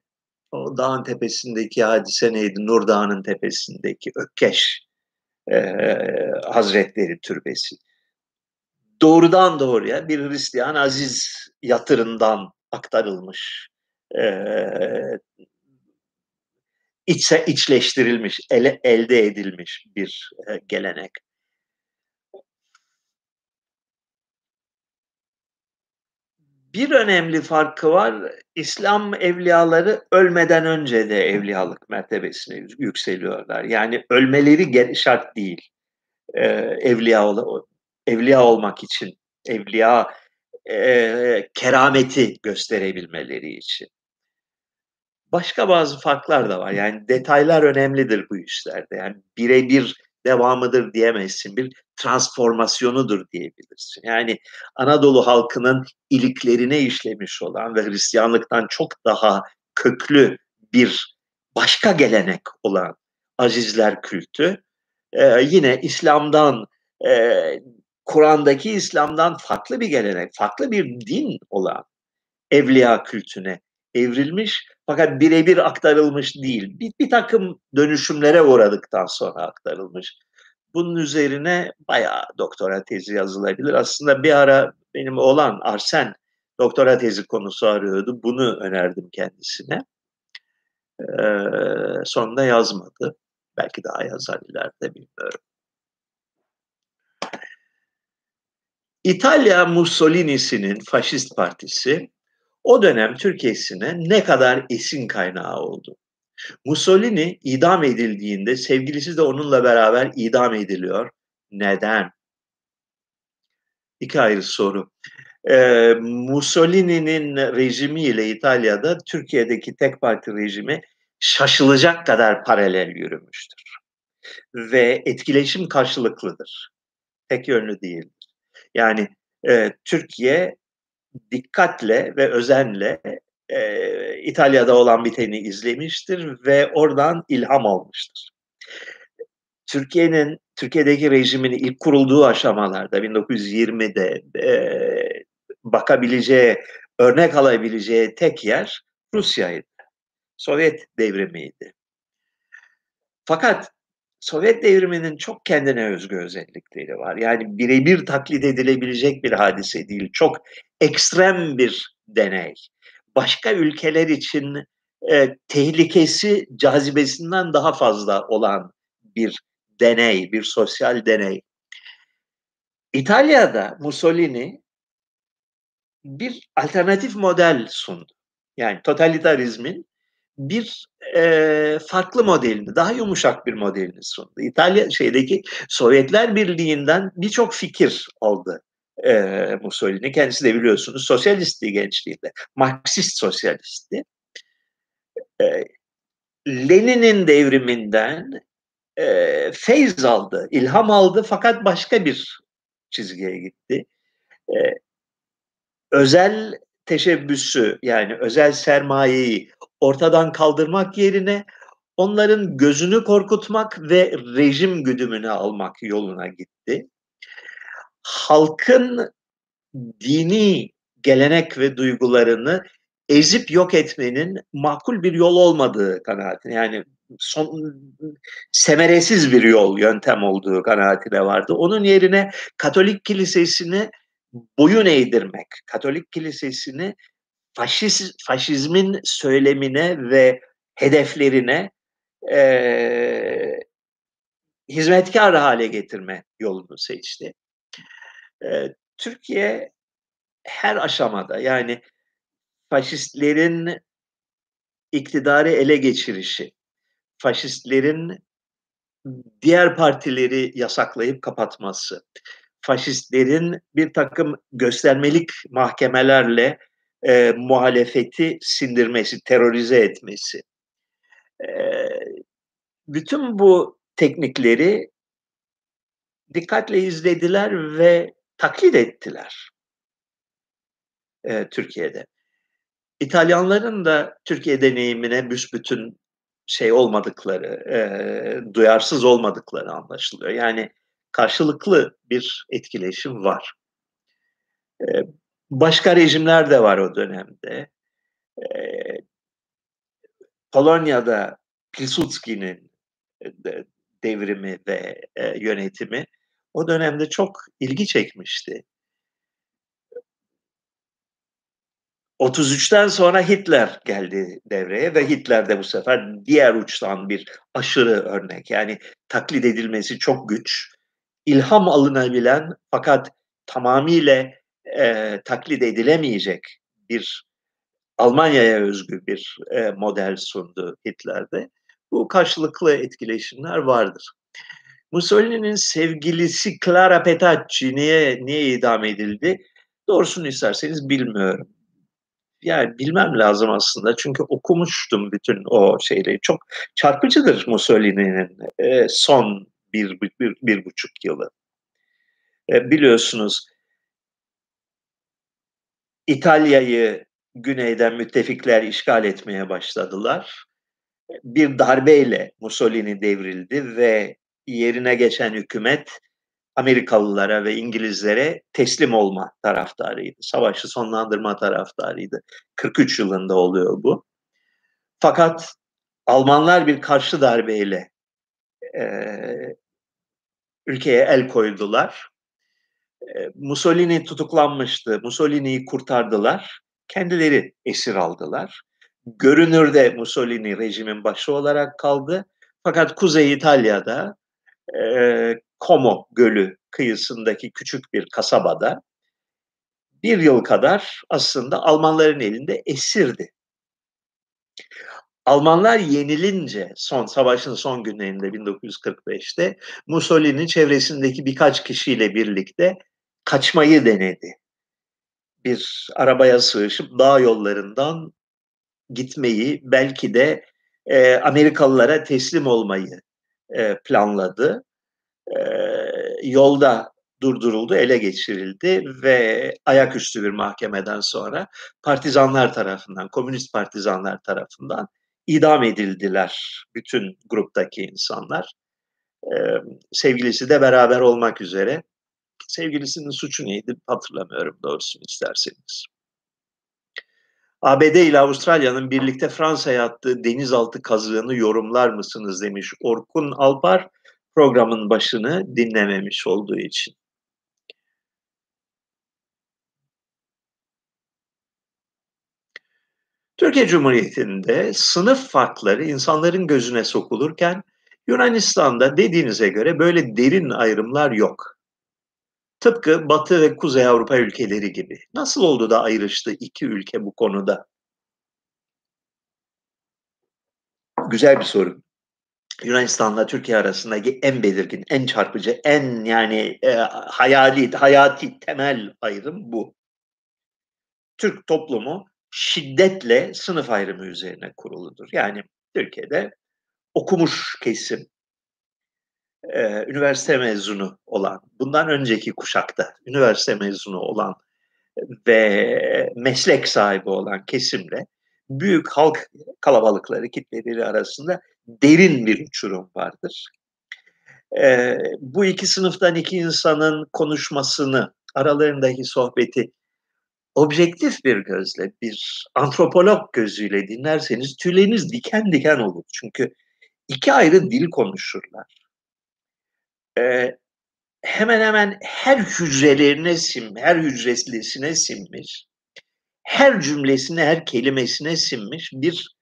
o dağın tepesindeki hadise neydi? Nur Dağı'nın tepesindeki Ökkeş e, Hazretleri Türbesi. Doğrudan doğruya bir Hristiyan aziz yatırından aktarılmış e, içse içleştirilmiş, ele, elde edilmiş bir e, gelenek. Bir önemli farkı var. İslam evliyaları ölmeden önce de evliyalık mertebesine yükseliyorlar. Yani ölmeleri şart değil. Ee, evliya ol evliya olmak için, evliya e, kerameti gösterebilmeleri için. Başka bazı farklar da var. Yani detaylar önemlidir bu işlerde. Yani birebir devamıdır diyemezsin. Bir transformasyonudur diyebilirsin. Yani Anadolu halkının iliklerine işlemiş olan ve Hristiyanlıktan çok daha köklü bir başka gelenek olan azizler kültü e, yine İslam'dan e, Kur'an'daki İslam'dan farklı bir gelenek, farklı bir din olan evliya kültüne evrilmiş fakat birebir aktarılmış değil. Bir, bir takım dönüşümlere uğradıktan sonra aktarılmış. Bunun üzerine bayağı doktora tezi yazılabilir. Aslında bir ara benim oğlan Arsen doktora tezi konusu arıyordu. Bunu önerdim kendisine. Ee, sonunda yazmadı. Belki daha yazar ileride bilmiyorum. İtalya Mussolini'sinin faşist partisi o dönem Türkiye'sine ne kadar esin kaynağı oldu. Mussolini idam edildiğinde sevgilisi de onunla beraber idam ediliyor. Neden? İki ayrı soru. Ee, Mussolini'nin rejimiyle İtalya'da Türkiye'deki tek parti rejimi şaşılacak kadar paralel yürümüştür. Ve etkileşim karşılıklıdır. Tek yönlü değildir. Yani e, Türkiye dikkatle ve özenle e, İtalya'da olan biteni izlemiştir ve oradan ilham almıştır. Türkiye'nin Türkiye'deki rejimin ilk kurulduğu aşamalarda 1920'de e, bakabileceği, örnek alabileceği tek yer Rusya'ydı. Sovyet devrimiydi. Fakat Sovyet devriminin çok kendine özgü özellikleri var. Yani birebir taklit edilebilecek bir hadise değil. Çok ekstrem bir deney. Başka ülkeler için e, tehlikesi cazibesinden daha fazla olan bir deney, bir sosyal deney. İtalya'da Mussolini bir alternatif model sundu. Yani totalitarizmin bir e, farklı modelini, daha yumuşak bir modelini sundu. İtalya şeydeki Sovyetler Birliği'nden birçok fikir aldı e, Mussolini. Kendisi de biliyorsunuz sosyalistti gençliğinde, Marksist sosyalistti. E, Lenin'in devriminden e, feyz aldı, ilham aldı fakat başka bir çizgiye gitti. E, özel teşebbüsü yani özel sermayeyi ortadan kaldırmak yerine onların gözünü korkutmak ve rejim güdümünü almak yoluna gitti. Halkın dini gelenek ve duygularını ezip yok etmenin makul bir yol olmadığı kanaatine yani son semeresiz bir yol yöntem olduğu kanaatine vardı. Onun yerine Katolik kilisesini boyun eğdirmek, Katolik kilisesini faşiz, faşizmin söylemine ve hedeflerine e, hizmetkar hale getirme yolunu seçti. Türkiye her aşamada yani faşistlerin iktidarı ele geçirişi, faşistlerin diğer partileri yasaklayıp kapatması, faşistlerin bir takım göstermelik mahkemelerle e, muhalefeti sindirmesi, terörize etmesi. E, bütün bu teknikleri dikkatle izlediler ve taklit ettiler e, Türkiye'de. İtalyanların da Türkiye deneyimine büsbütün şey olmadıkları, e, duyarsız olmadıkları anlaşılıyor. Yani karşılıklı bir etkileşim var. E, başka rejimler de var o dönemde. E, Polonya'da Pilsudski'nin de, devrimi ve e, yönetimi o dönemde çok ilgi çekmişti. 33'ten sonra Hitler geldi devreye ve Hitler de bu sefer diğer uçtan bir aşırı örnek. Yani taklit edilmesi çok güç, ilham alınabilen fakat tamamıyla e, taklit edilemeyecek bir Almanya'ya özgü bir e, model sundu Hitler'de. Bu karşılıklı etkileşimler vardır. Mussolini'nin sevgilisi Clara Petacci niye, niye idam edildi? Doğrusunu isterseniz bilmiyorum yani bilmem lazım aslında çünkü okumuştum bütün o şeyleri. Çok çarpıcıdır Mussolini'nin e, son bir, bir, bir buçuk yılı. E, biliyorsunuz İtalya'yı güneyden müttefikler işgal etmeye başladılar. Bir darbeyle Mussolini devrildi ve yerine geçen hükümet Amerikalılara ve İngilizlere teslim olma taraftarıydı. Savaşı sonlandırma taraftarıydı. 43 yılında oluyor bu. Fakat Almanlar bir karşı darbeyle e, ülkeye el koydular. E, Mussolini tutuklanmıştı. Mussolini'yi kurtardılar. Kendileri esir aldılar. Görünürde Mussolini rejimin başı olarak kaldı. Fakat Kuzey İtalya'da e, Como Gölü kıyısındaki küçük bir kasabada bir yıl kadar aslında Almanların elinde esirdi. Almanlar yenilince son savaşın son günlerinde 1945'te Mussolini çevresindeki birkaç kişiyle birlikte kaçmayı denedi. Bir arabaya sığışıp dağ yollarından gitmeyi belki de e, Amerikalılara teslim olmayı e, planladı. E, yolda durduruldu, ele geçirildi ve ayaküstü bir mahkemeden sonra partizanlar tarafından, komünist partizanlar tarafından idam edildiler bütün gruptaki insanlar. Ee, sevgilisi de beraber olmak üzere. Sevgilisinin suçu neydi hatırlamıyorum doğrusunu isterseniz. ABD ile Avustralya'nın birlikte Fransa'ya attığı denizaltı kazığını yorumlar mısınız demiş Orkun Alpar programın başını dinlememiş olduğu için. Türkiye Cumhuriyeti'nde sınıf farkları insanların gözüne sokulurken Yunanistan'da dediğinize göre böyle derin ayrımlar yok. Tıpkı Batı ve Kuzey Avrupa ülkeleri gibi. Nasıl oldu da ayrıştı iki ülke bu konuda? Güzel bir soru. Yunanistan'la Türkiye arasındaki en belirgin, en çarpıcı, en yani e, hayali, hayati temel ayrım bu. Türk toplumu şiddetle sınıf ayrımı üzerine kuruludur. Yani Türkiye'de okumuş kesim, e, üniversite mezunu olan, bundan önceki kuşakta üniversite mezunu olan ve meslek sahibi olan kesimle büyük halk kalabalıkları, kitleleri arasında derin bir uçurum vardır. E, bu iki sınıftan iki insanın konuşmasını, aralarındaki sohbeti objektif bir gözle, bir antropolog gözüyle dinlerseniz tüyleriniz diken diken olur. Çünkü iki ayrı dil konuşurlar. Ee, hemen hemen her hücrelerine sim, her hücresine sinmiş, her cümlesine, her kelimesine sinmiş bir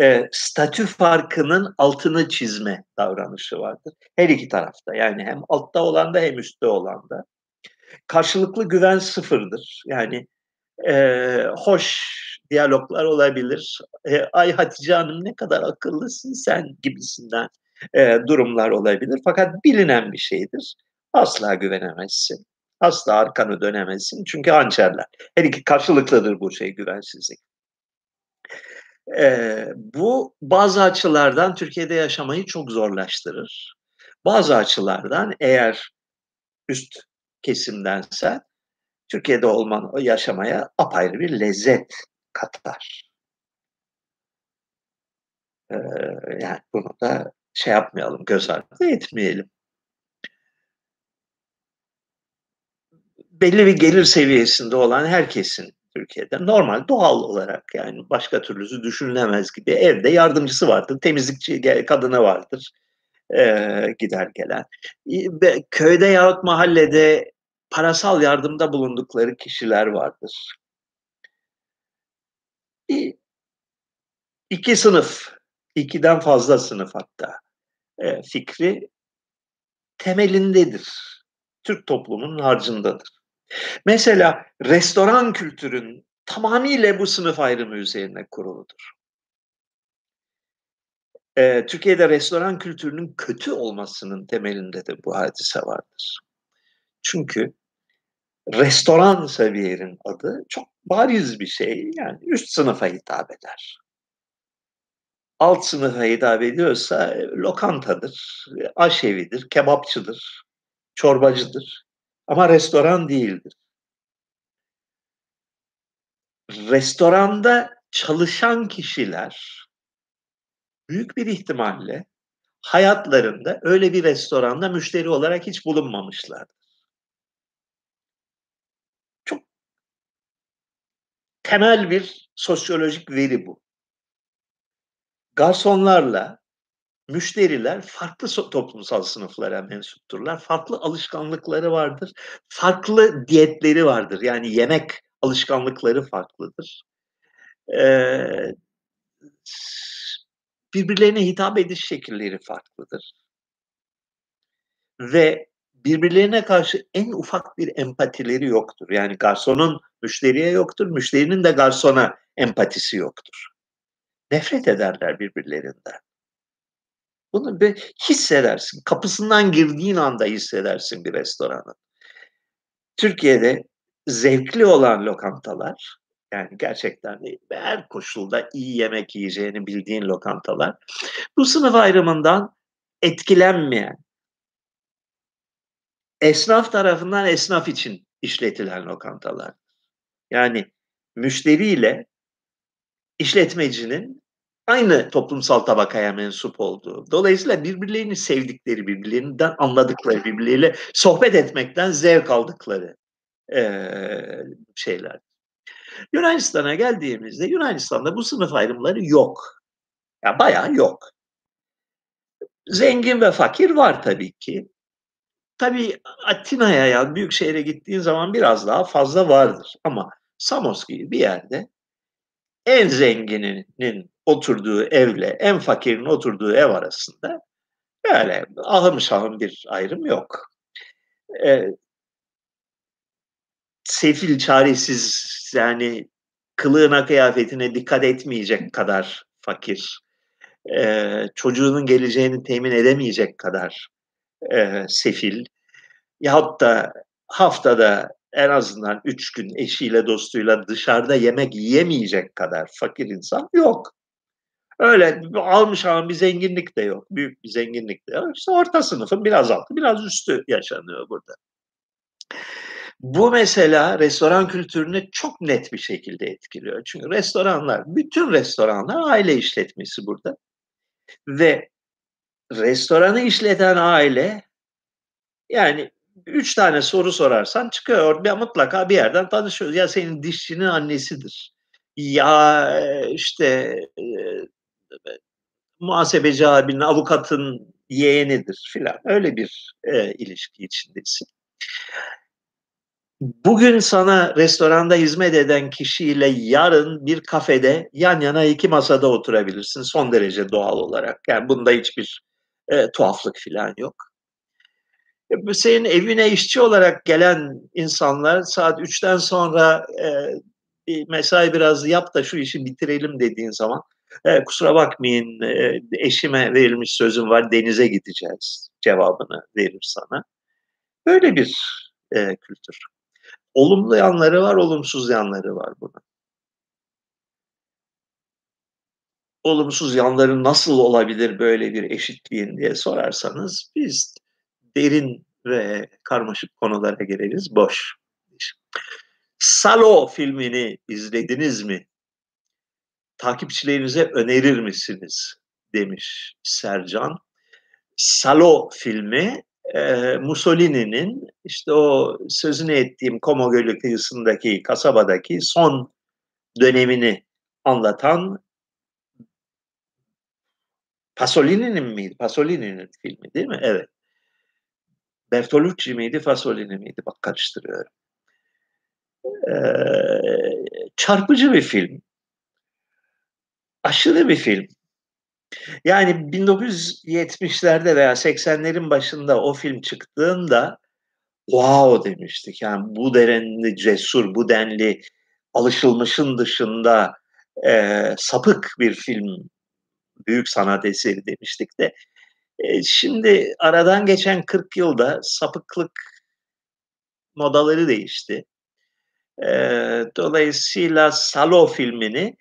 e, statü farkının altını çizme davranışı vardır. Her iki tarafta yani hem altta olan da hem üstte olan da. Karşılıklı güven sıfırdır. Yani e, hoş diyaloglar olabilir. E, Ay Hatice Hanım ne kadar akıllısın sen gibisinden e, durumlar olabilir. Fakat bilinen bir şeydir. Asla güvenemezsin. Asla arkanı dönemezsin. Çünkü hançerler. Her iki karşılıklıdır bu şey güvensizlik. E, bu bazı açılardan Türkiye'de yaşamayı çok zorlaştırır. Bazı açılardan eğer üst kesimdense Türkiye'de olman, yaşamaya apayrı bir lezzet katar. Ee, yani bunu da şey yapmayalım, göz ardı etmeyelim. Belli bir gelir seviyesinde olan herkesin Türkiye'de normal doğal olarak yani başka türlüsü düşünülemez gibi evde yardımcısı vardır, temizlikçi kadını vardır e, gider gelen. Köyde yahut mahallede parasal yardımda bulundukları kişiler vardır. İki sınıf, ikiden fazla sınıf hatta e, fikri temelindedir. Türk toplumunun harcındadır. Mesela restoran kültürün tamamıyla bu sınıf ayrımı üzerine kuruludur. Ee, Türkiye'de restoran kültürünün kötü olmasının temelinde de bu hadise vardır. Çünkü restoran seviyenin adı çok bariz bir şey. Yani üst sınıfa hitap eder. Alt sınıfa hitap ediyorsa e, lokantadır, aşevidir, kebapçıdır, çorbacıdır. Ama restoran değildir. Restoranda çalışan kişiler büyük bir ihtimalle hayatlarında öyle bir restoranda müşteri olarak hiç bulunmamışlardır. temel bir sosyolojik veri bu. Garsonlarla müşteriler farklı toplumsal sınıflara mensupturlar. Farklı alışkanlıkları vardır. Farklı diyetleri vardır. Yani yemek alışkanlıkları farklıdır. Birbirlerine hitap ediş şekilleri farklıdır. Ve birbirlerine karşı en ufak bir empatileri yoktur. Yani garsonun müşteriye yoktur, müşterinin de garsona empatisi yoktur. Nefret ederler birbirlerinden. Bunu bir hissedersin. Kapısından girdiğin anda hissedersin bir restoranın. Türkiye'de zevkli olan lokantalar, yani gerçekten her koşulda iyi yemek yiyeceğini bildiğin lokantalar, bu sınıf ayrımından etkilenmeyen, esnaf tarafından esnaf için işletilen lokantalar. Yani müşteriyle işletmecinin aynı toplumsal tabakaya mensup olduğu. Dolayısıyla birbirlerini sevdikleri, birbirlerinden anladıkları, birbirleriyle sohbet etmekten zevk aldıkları şeyler. Yunanistan'a geldiğimizde Yunanistan'da bu sınıf ayrımları yok. Ya yani bayağı yok. Zengin ve fakir var tabii ki. Tabii Atina'ya yani büyük şehre gittiğin zaman biraz daha fazla vardır. Ama Samos gibi bir yerde en zengininin oturduğu evle en fakirin oturduğu ev arasında böyle ahım şahım bir ayrım yok. Ee, sefil, çaresiz yani kılığına kıyafetine dikkat etmeyecek kadar fakir, ee, çocuğunun geleceğini temin edemeyecek kadar e, sefil yahut da haftada en azından üç gün eşiyle dostuyla dışarıda yemek yiyemeyecek kadar fakir insan yok. Öyle almış ama bir zenginlik de yok. Büyük bir zenginlik de yok. İşte orta sınıfın biraz altı, biraz üstü yaşanıyor burada. Bu mesela restoran kültürünü çok net bir şekilde etkiliyor. Çünkü restoranlar, bütün restoranlar aile işletmesi burada. Ve restoranı işleten aile yani üç tane soru sorarsan çıkıyor. Bir, mutlaka bir yerden tanışıyoruz. Ya senin dişçinin annesidir. Ya işte muhasebeci abinin, avukatın yeğenidir filan. Öyle bir e, ilişki içindesin. Bugün sana restoranda hizmet eden kişiyle yarın bir kafede yan yana iki masada oturabilirsin son derece doğal olarak. Yani bunda hiçbir e, tuhaflık filan yok. Senin evine işçi olarak gelen insanlar saat 3'ten sonra e, mesai biraz yap da şu işi bitirelim dediğin zaman e, kusura bakmayın e, eşime verilmiş sözüm var denize gideceğiz cevabını verir sana. Böyle bir e, kültür. Olumlu yanları var, olumsuz yanları var bunun. Olumsuz yanları nasıl olabilir böyle bir eşitliğin diye sorarsanız biz derin ve karmaşık konulara gireriz. Boş. Salo filmini izlediniz mi? Takipçilerinize önerir misiniz? Demiş Sercan. Salo filmi e, Mussolini'nin işte o sözünü ettiğim Como Gölü kıyısındaki kasabadaki son dönemini anlatan Pasolini'nin miydi? Pasolini'nin filmi değil mi? Evet. Bertolucci miydi, Pasolini miydi? Bak karıştırıyorum. Ee, çarpıcı bir film. Aşırı bir film. Yani 1970'lerde veya 80'lerin başında o film çıktığında wow demiştik. Yani bu denli cesur, bu denli alışılmışın dışında e, sapık bir film, büyük sanat eseri demiştik de. Şimdi aradan geçen 40 yılda sapıklık modaları değişti. Dolayısıyla Salo filmini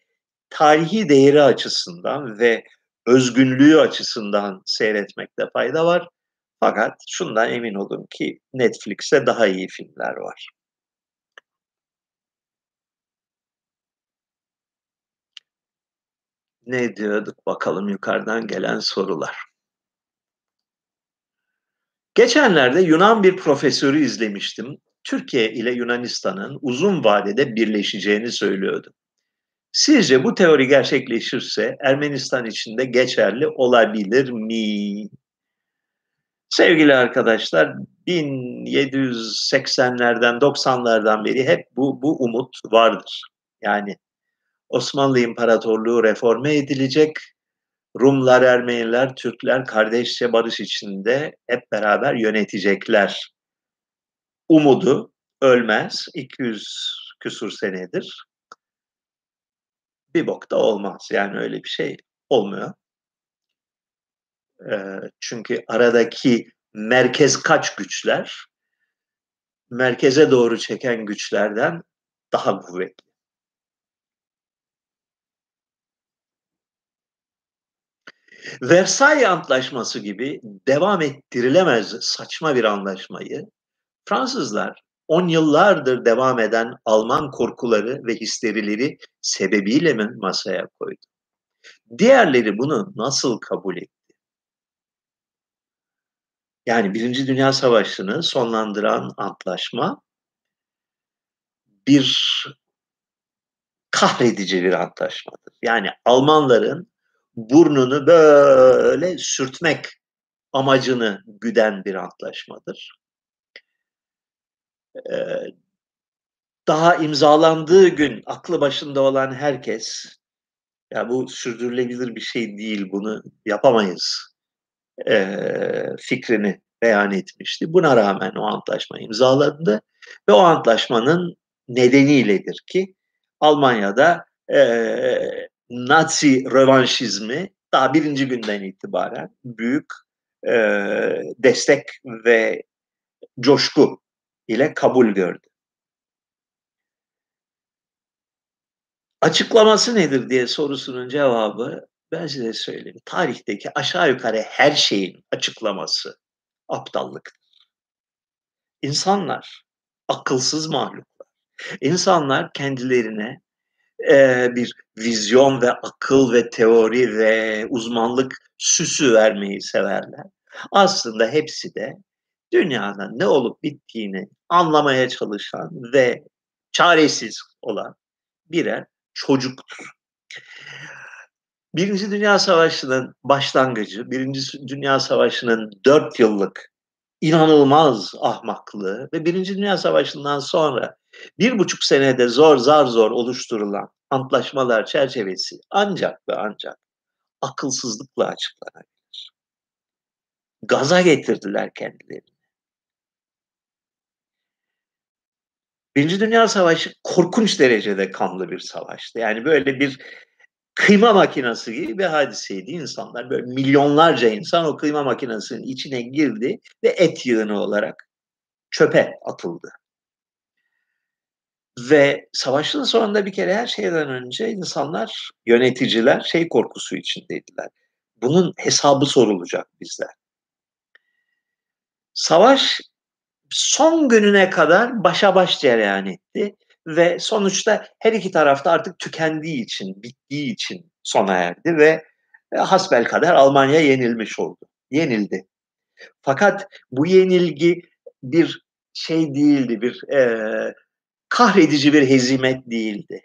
tarihi değeri açısından ve özgünlüğü açısından seyretmekte fayda var. Fakat şundan emin olun ki Netflix'te daha iyi filmler var. Ne diyorduk bakalım yukarıdan gelen sorular. Geçenlerde Yunan bir profesörü izlemiştim. Türkiye ile Yunanistan'ın uzun vadede birleşeceğini söylüyordu. Sizce bu teori gerçekleşirse Ermenistan için de geçerli olabilir mi? Sevgili arkadaşlar 1780'lerden 90'lardan beri hep bu, bu umut vardır. Yani Osmanlı İmparatorluğu reforme edilecek, Rumlar, Ermeniler, Türkler kardeşçe barış içinde hep beraber yönetecekler. Umudu ölmez, 200 küsur senedir bir bok da olmaz. Yani öyle bir şey olmuyor. E, çünkü aradaki merkez kaç güçler merkeze doğru çeken güçlerden daha kuvvetli. Versailles Antlaşması gibi devam ettirilemez saçma bir anlaşmayı Fransızlar on yıllardır devam eden Alman korkuları ve histerileri sebebiyle mi masaya koydu? Diğerleri bunu nasıl kabul etti? Yani Birinci Dünya Savaşı'nı sonlandıran antlaşma bir kahredici bir antlaşmadır. Yani Almanların burnunu böyle sürtmek amacını güden bir antlaşmadır. Ee, daha imzalandığı gün aklı başında olan herkes ya bu sürdürülebilir bir şey değil bunu yapamayız e, fikrini beyan etmişti. Buna rağmen o antlaşma imzalandı ve o antlaşmanın nedeniyledir ki Almanya'da e, Nazi rövanşizmi daha birinci günden itibaren büyük e, destek ve coşku ile kabul gördü. Açıklaması nedir diye sorusunun cevabı ben size söyleyeyim. Tarihteki aşağı yukarı her şeyin açıklaması aptallıktır. İnsanlar akılsız mahluklar. İnsanlar kendilerine e, bir vizyon ve akıl ve teori ve uzmanlık süsü vermeyi severler. Aslında hepsi de dünyada ne olup bittiğini anlamaya çalışan ve çaresiz olan birer çocuktur. Birinci Dünya Savaşı'nın başlangıcı, Birinci Dünya Savaşı'nın dört yıllık inanılmaz ahmaklığı ve Birinci Dünya Savaşı'ndan sonra bir buçuk senede zor zar zor oluşturulan antlaşmalar çerçevesi ancak ve ancak akılsızlıkla açıklanabilir. Gaza getirdiler kendilerini. Birinci Dünya Savaşı korkunç derecede kanlı bir savaştı. Yani böyle bir kıyma makinesi gibi bir hadiseydi. İnsanlar böyle milyonlarca insan o kıyma makinesinin içine girdi ve et yığını olarak çöpe atıldı. Ve savaşın sonunda bir kere her şeyden önce insanlar, yöneticiler şey korkusu içindeydiler. Bunun hesabı sorulacak bizler. Savaş son gününe kadar başa baş cereyan etti ve sonuçta her iki tarafta artık tükendiği için, bittiği için sona erdi ve e, hasbel kadar Almanya yenilmiş oldu. Yenildi. Fakat bu yenilgi bir şey değildi, bir e, kahredici bir hezimet değildi.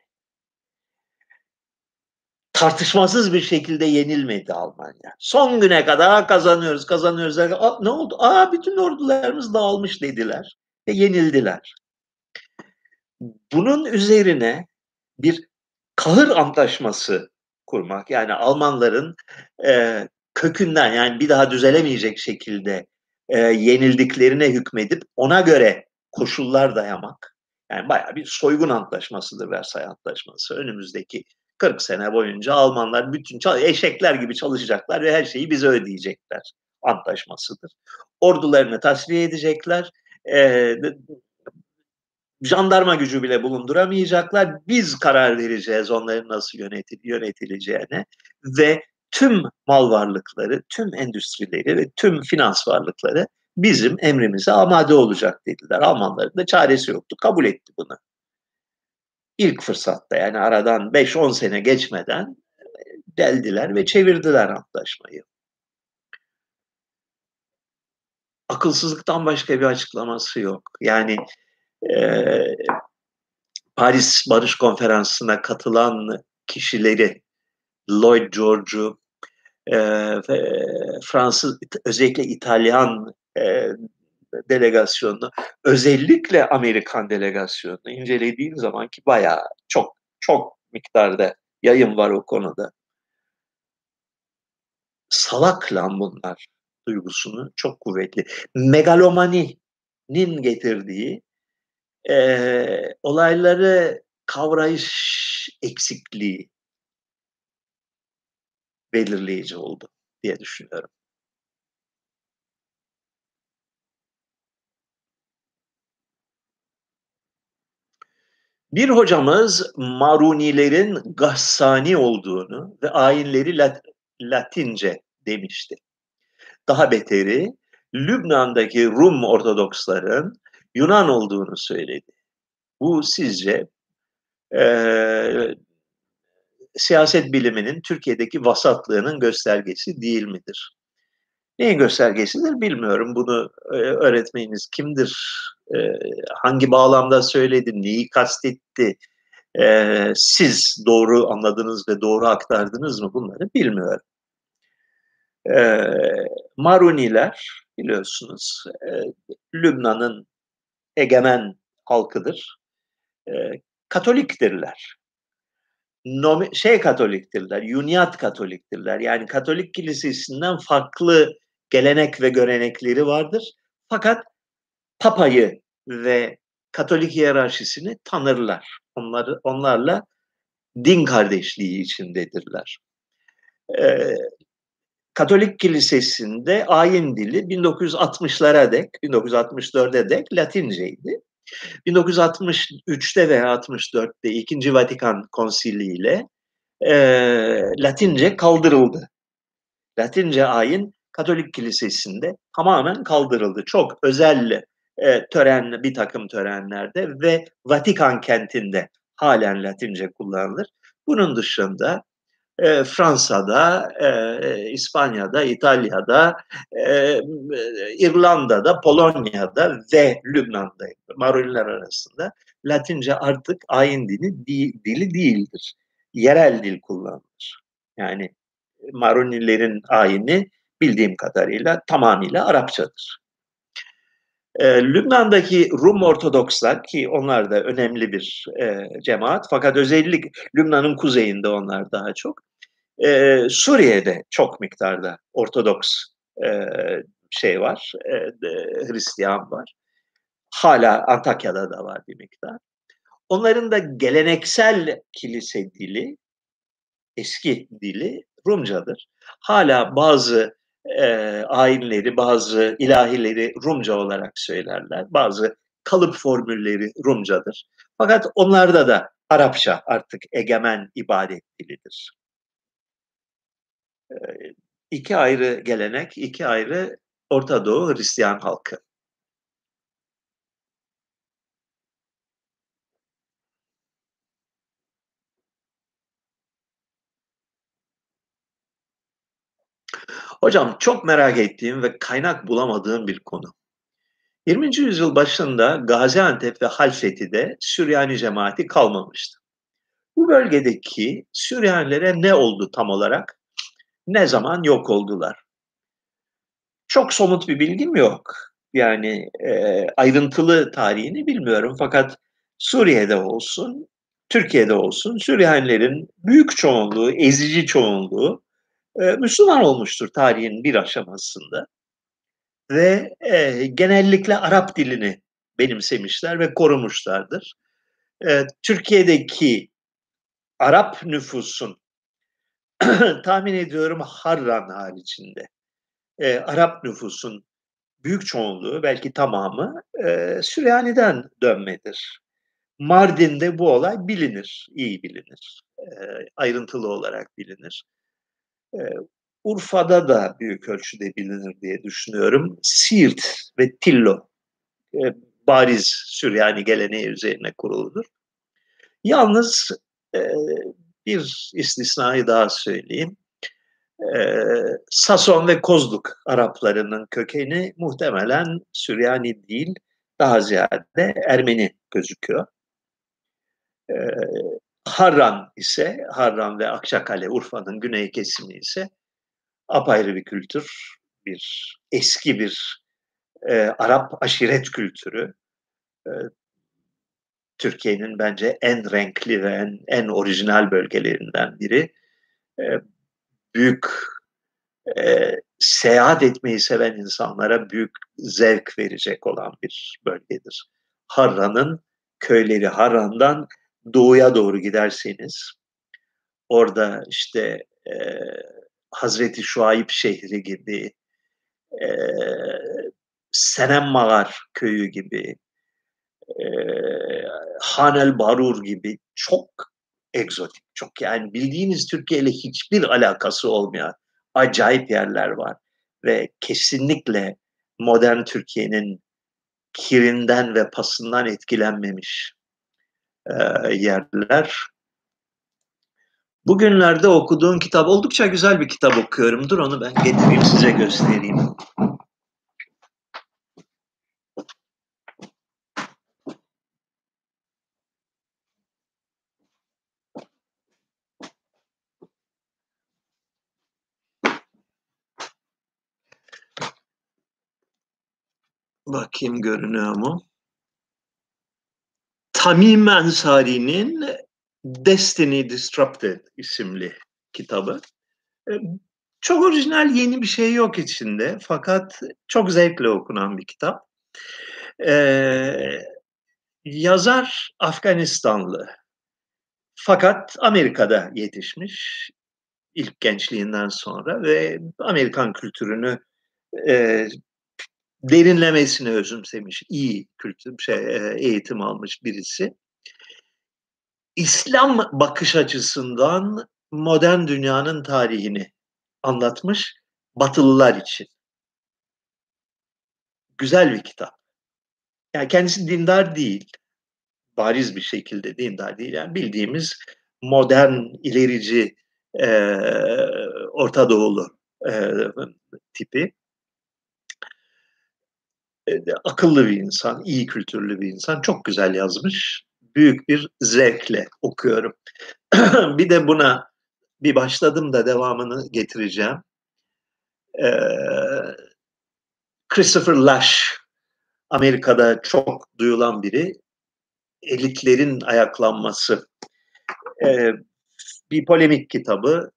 Tartışmasız bir şekilde yenilmedi Almanya. Son güne kadar kazanıyoruz, kazanıyoruz. Aa, ne oldu? Aa bütün ordularımız dağılmış dediler ve yenildiler. Bunun üzerine bir kahır antlaşması kurmak yani Almanların e, kökünden yani bir daha düzelemeyecek şekilde e, yenildiklerine hükmedip ona göre koşullar dayamak yani bayağı bir soygun antlaşmasıdır Versay Antlaşması. Önümüzdeki 40 sene boyunca Almanlar bütün eşekler gibi çalışacaklar ve her şeyi bize ödeyecekler antlaşmasıdır. Ordularını tasfiye edecekler. E, jandarma gücü bile bulunduramayacaklar. Biz karar vereceğiz onların nasıl yönetil yönetileceğine ve tüm mal varlıkları, tüm endüstrileri ve tüm finans varlıkları bizim emrimize amade olacak dediler. Almanların da çaresi yoktu. Kabul etti bunu. İlk fırsatta yani aradan 5-10 sene geçmeden deldiler ve çevirdiler antlaşmayı. Akılsızlıktan başka bir açıklaması yok. Yani e, Paris Barış Konferansı'na katılan kişileri Lloyd George'u e, Fransız özellikle İtalyan e, delegasyonunu özellikle Amerikan delegasyonunu incelediğim zaman ki bayağı çok çok miktarda yayın var o konuda. Salak lan bunlar duygusunu çok kuvvetli. Megalomaninin getirdiği e, olayları kavrayış eksikliği belirleyici oldu diye düşünüyorum. Bir hocamız Marunilerin Gassani olduğunu ve ayinleri Lat Latince demişti. Daha beteri Lübnan'daki Rum Ortodoksların Yunan olduğunu söyledi. Bu sizce e, siyaset biliminin Türkiye'deki vasatlığının göstergesi değil midir? Neyin göstergesidir bilmiyorum. Bunu e, öğretmeniniz kimdir? E, hangi bağlamda söyledi? Neyi kastetti? E, siz doğru anladınız ve doğru aktardınız mı bunları bilmiyorum. E, Maruniler biliyorsunuz e, Lübnan'ın egemen halkıdır. Katoliktirler. Şey Katoliktirler, Yunyat Katoliktirler. Yani Katolik Kilisesi'nden farklı gelenek ve görenekleri vardır. Fakat Papa'yı ve Katolik hiyerarşisini tanırlar. Onları, onlarla din kardeşliği içindedirler. Ee, Katolik Kilisesi'nde ayin dili 1960'lara dek, 1964'e dek Latinceydi. 1963'te veya 64'te 2. Vatikan Konsili ile e, Latince kaldırıldı. Latince ayin Katolik Kilisesi'nde tamamen kaldırıldı. Çok özel e, tören, bir takım törenlerde ve Vatikan kentinde halen Latince kullanılır. Bunun dışında e, Fransa'da, e, İspanya'da, İtalya'da, e, İrlanda'da, Polonya'da ve Lübnan'da Maruniler arasında Latince artık ayin dili, dili değildir. Yerel dil kullanılır. Yani Marunilerin ayini bildiğim kadarıyla tamamıyla Arapçadır. E, Lübnan'daki Rum Ortodokslar ki onlar da önemli bir e, cemaat fakat özellikle Lübnan'ın kuzeyinde onlar daha çok e, Suriye'de çok miktarda Ortodoks e, şey var, e, Hristiyan var. Hala Antakya'da da var bir miktar. Onların da geleneksel kilise dili, eski dili Rumcadır. Hala bazı e, ayinleri, bazı ilahileri Rumca olarak söylerler. Bazı kalıp formülleri Rumcadır. Fakat onlarda da Arapça artık egemen ibadet dilidir iki ayrı gelenek, iki ayrı Orta Doğu Hristiyan halkı. Hocam çok merak ettiğim ve kaynak bulamadığım bir konu. 20. yüzyıl başında Gaziantep ve Halfeti'de Süryani cemaati kalmamıştı. Bu bölgedeki Süryanilere ne oldu tam olarak? ne zaman yok oldular? Çok somut bir bilgim yok. Yani e, ayrıntılı tarihini bilmiyorum fakat Suriye'de olsun, Türkiye'de olsun Süryanilerin büyük çoğunluğu, ezici çoğunluğu Müslüman olmuştur tarihin bir aşamasında. Ve e, genellikle Arap dilini benimsemişler ve korumuşlardır. E, Türkiye'deki Arap nüfusun tahmin ediyorum Harran haricinde e, Arap nüfusun büyük çoğunluğu belki tamamı e, Süryani'den dönmedir. Mardin'de bu olay bilinir, iyi bilinir, e, ayrıntılı olarak bilinir. Urfa'da da büyük ölçüde bilinir diye düşünüyorum. Siirt ve Tillo bariz Süryani geleneği üzerine kuruludur. Yalnız bir istisnayı daha söyleyeyim. Sason ve Kozluk Araplarının kökeni muhtemelen Süryani değil, daha ziyade Ermeni gözüküyor. Harran ise, Harran ve Akçakale, Urfa'nın güney kesimi ise apayrı bir kültür, bir eski bir e, Arap aşiret kültürü. E, Türkiye'nin bence en renkli ve en, en orijinal bölgelerinden biri. E, büyük e, seyahat etmeyi seven insanlara büyük zevk verecek olan bir bölgedir. Harran'ın köyleri Harran'dan doğuya doğru giderseniz orada işte e, Hazreti Şuayb şehri gibi e, Senem köyü gibi e, Hanel Barur gibi çok egzotik, çok yani bildiğiniz Türkiye ile hiçbir alakası olmayan acayip yerler var. Ve kesinlikle modern Türkiye'nin kirinden ve pasından etkilenmemiş e, yerler. Bugünlerde okuduğum kitap oldukça güzel bir kitap okuyorum. Dur onu ben getireyim size göstereyim. Bakayım görünüyor mu? Tamim Ensari'nin Destiny Disrupted isimli kitabı. E, çok orijinal yeni bir şey yok içinde fakat çok zevkle okunan bir kitap. Ee, yazar Afganistanlı fakat Amerika'da yetişmiş ilk gençliğinden sonra ve Amerikan kültürünü e, derinlemesine özümsemiş, iyi kültür, şey, e, eğitim almış birisi. İslam bakış açısından modern dünyanın tarihini anlatmış Batılılar için. Güzel bir kitap. Yani kendisi dindar değil. Bariz bir şekilde dindar değil. Yani bildiğimiz modern, ilerici, e, Orta Doğulu e, tipi. E, akıllı bir insan, iyi kültürlü bir insan. Çok güzel yazmış. Büyük bir zevkle okuyorum. bir de buna bir başladım da devamını getireceğim. Ee, Christopher Lash, Amerika'da çok duyulan biri. Elitlerin ayaklanması. Ee, bir polemik kitabı.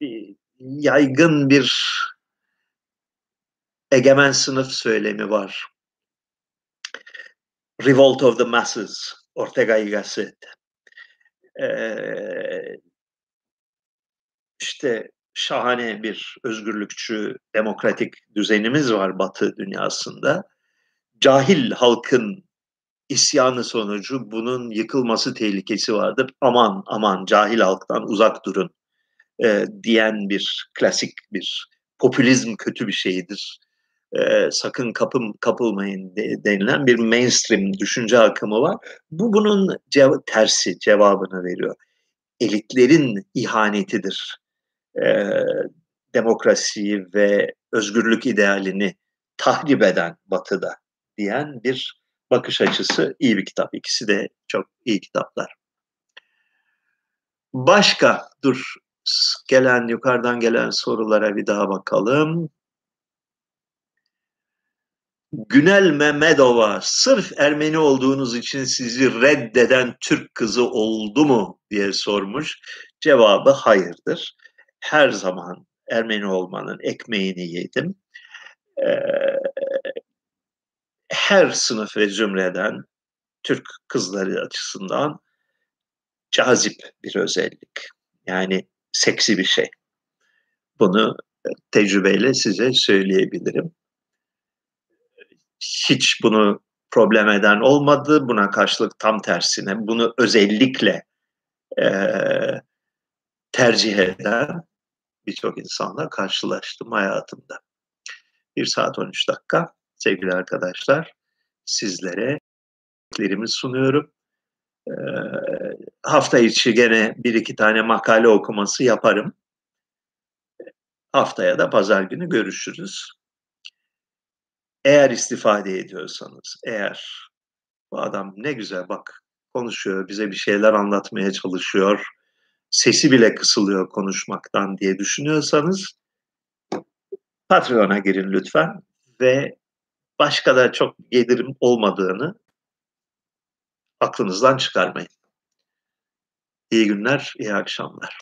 Bir, yaygın bir egemen sınıf söylemi var. Revolt of the Masses, Ortega y Gasset. Ee, işte şahane bir özgürlükçü, demokratik düzenimiz var Batı dünyasında. Cahil halkın isyanı sonucu bunun yıkılması tehlikesi vardır. Aman aman cahil halktan uzak durun e, diyen bir klasik bir popülizm kötü bir şeydir e, sakın kapım kapılmayın de, denilen bir mainstream düşünce akımı var. Bu bunun cev- tersi cevabını veriyor. Elitlerin ihanetidir. E, demokrasiyi ve özgürlük idealini tahrip eden batıda diyen bir bakış açısı iyi bir kitap. İkisi de çok iyi kitaplar. Başka dur gelen yukarıdan gelen sorulara bir daha bakalım. Günel Mehmedova sırf Ermeni olduğunuz için sizi reddeden Türk kızı oldu mu diye sormuş. Cevabı hayırdır. Her zaman Ermeni olmanın ekmeğini yedim. Ee, her sınıf ve zümreden Türk kızları açısından cazip bir özellik. Yani seksi bir şey. Bunu tecrübeyle size söyleyebilirim hiç bunu problem eden olmadı. Buna karşılık tam tersine bunu özellikle e, tercih eden birçok insanla karşılaştım hayatımda. Bir saat 13 dakika sevgili arkadaşlar sizlere sunuyorum. E, hafta içi gene bir iki tane makale okuması yaparım. Haftaya da pazar günü görüşürüz. Eğer istifade ediyorsanız, eğer bu adam ne güzel bak konuşuyor, bize bir şeyler anlatmaya çalışıyor, sesi bile kısılıyor konuşmaktan diye düşünüyorsanız Patreon'a girin lütfen ve başka da çok gelirim olmadığını aklınızdan çıkarmayın. İyi günler, iyi akşamlar.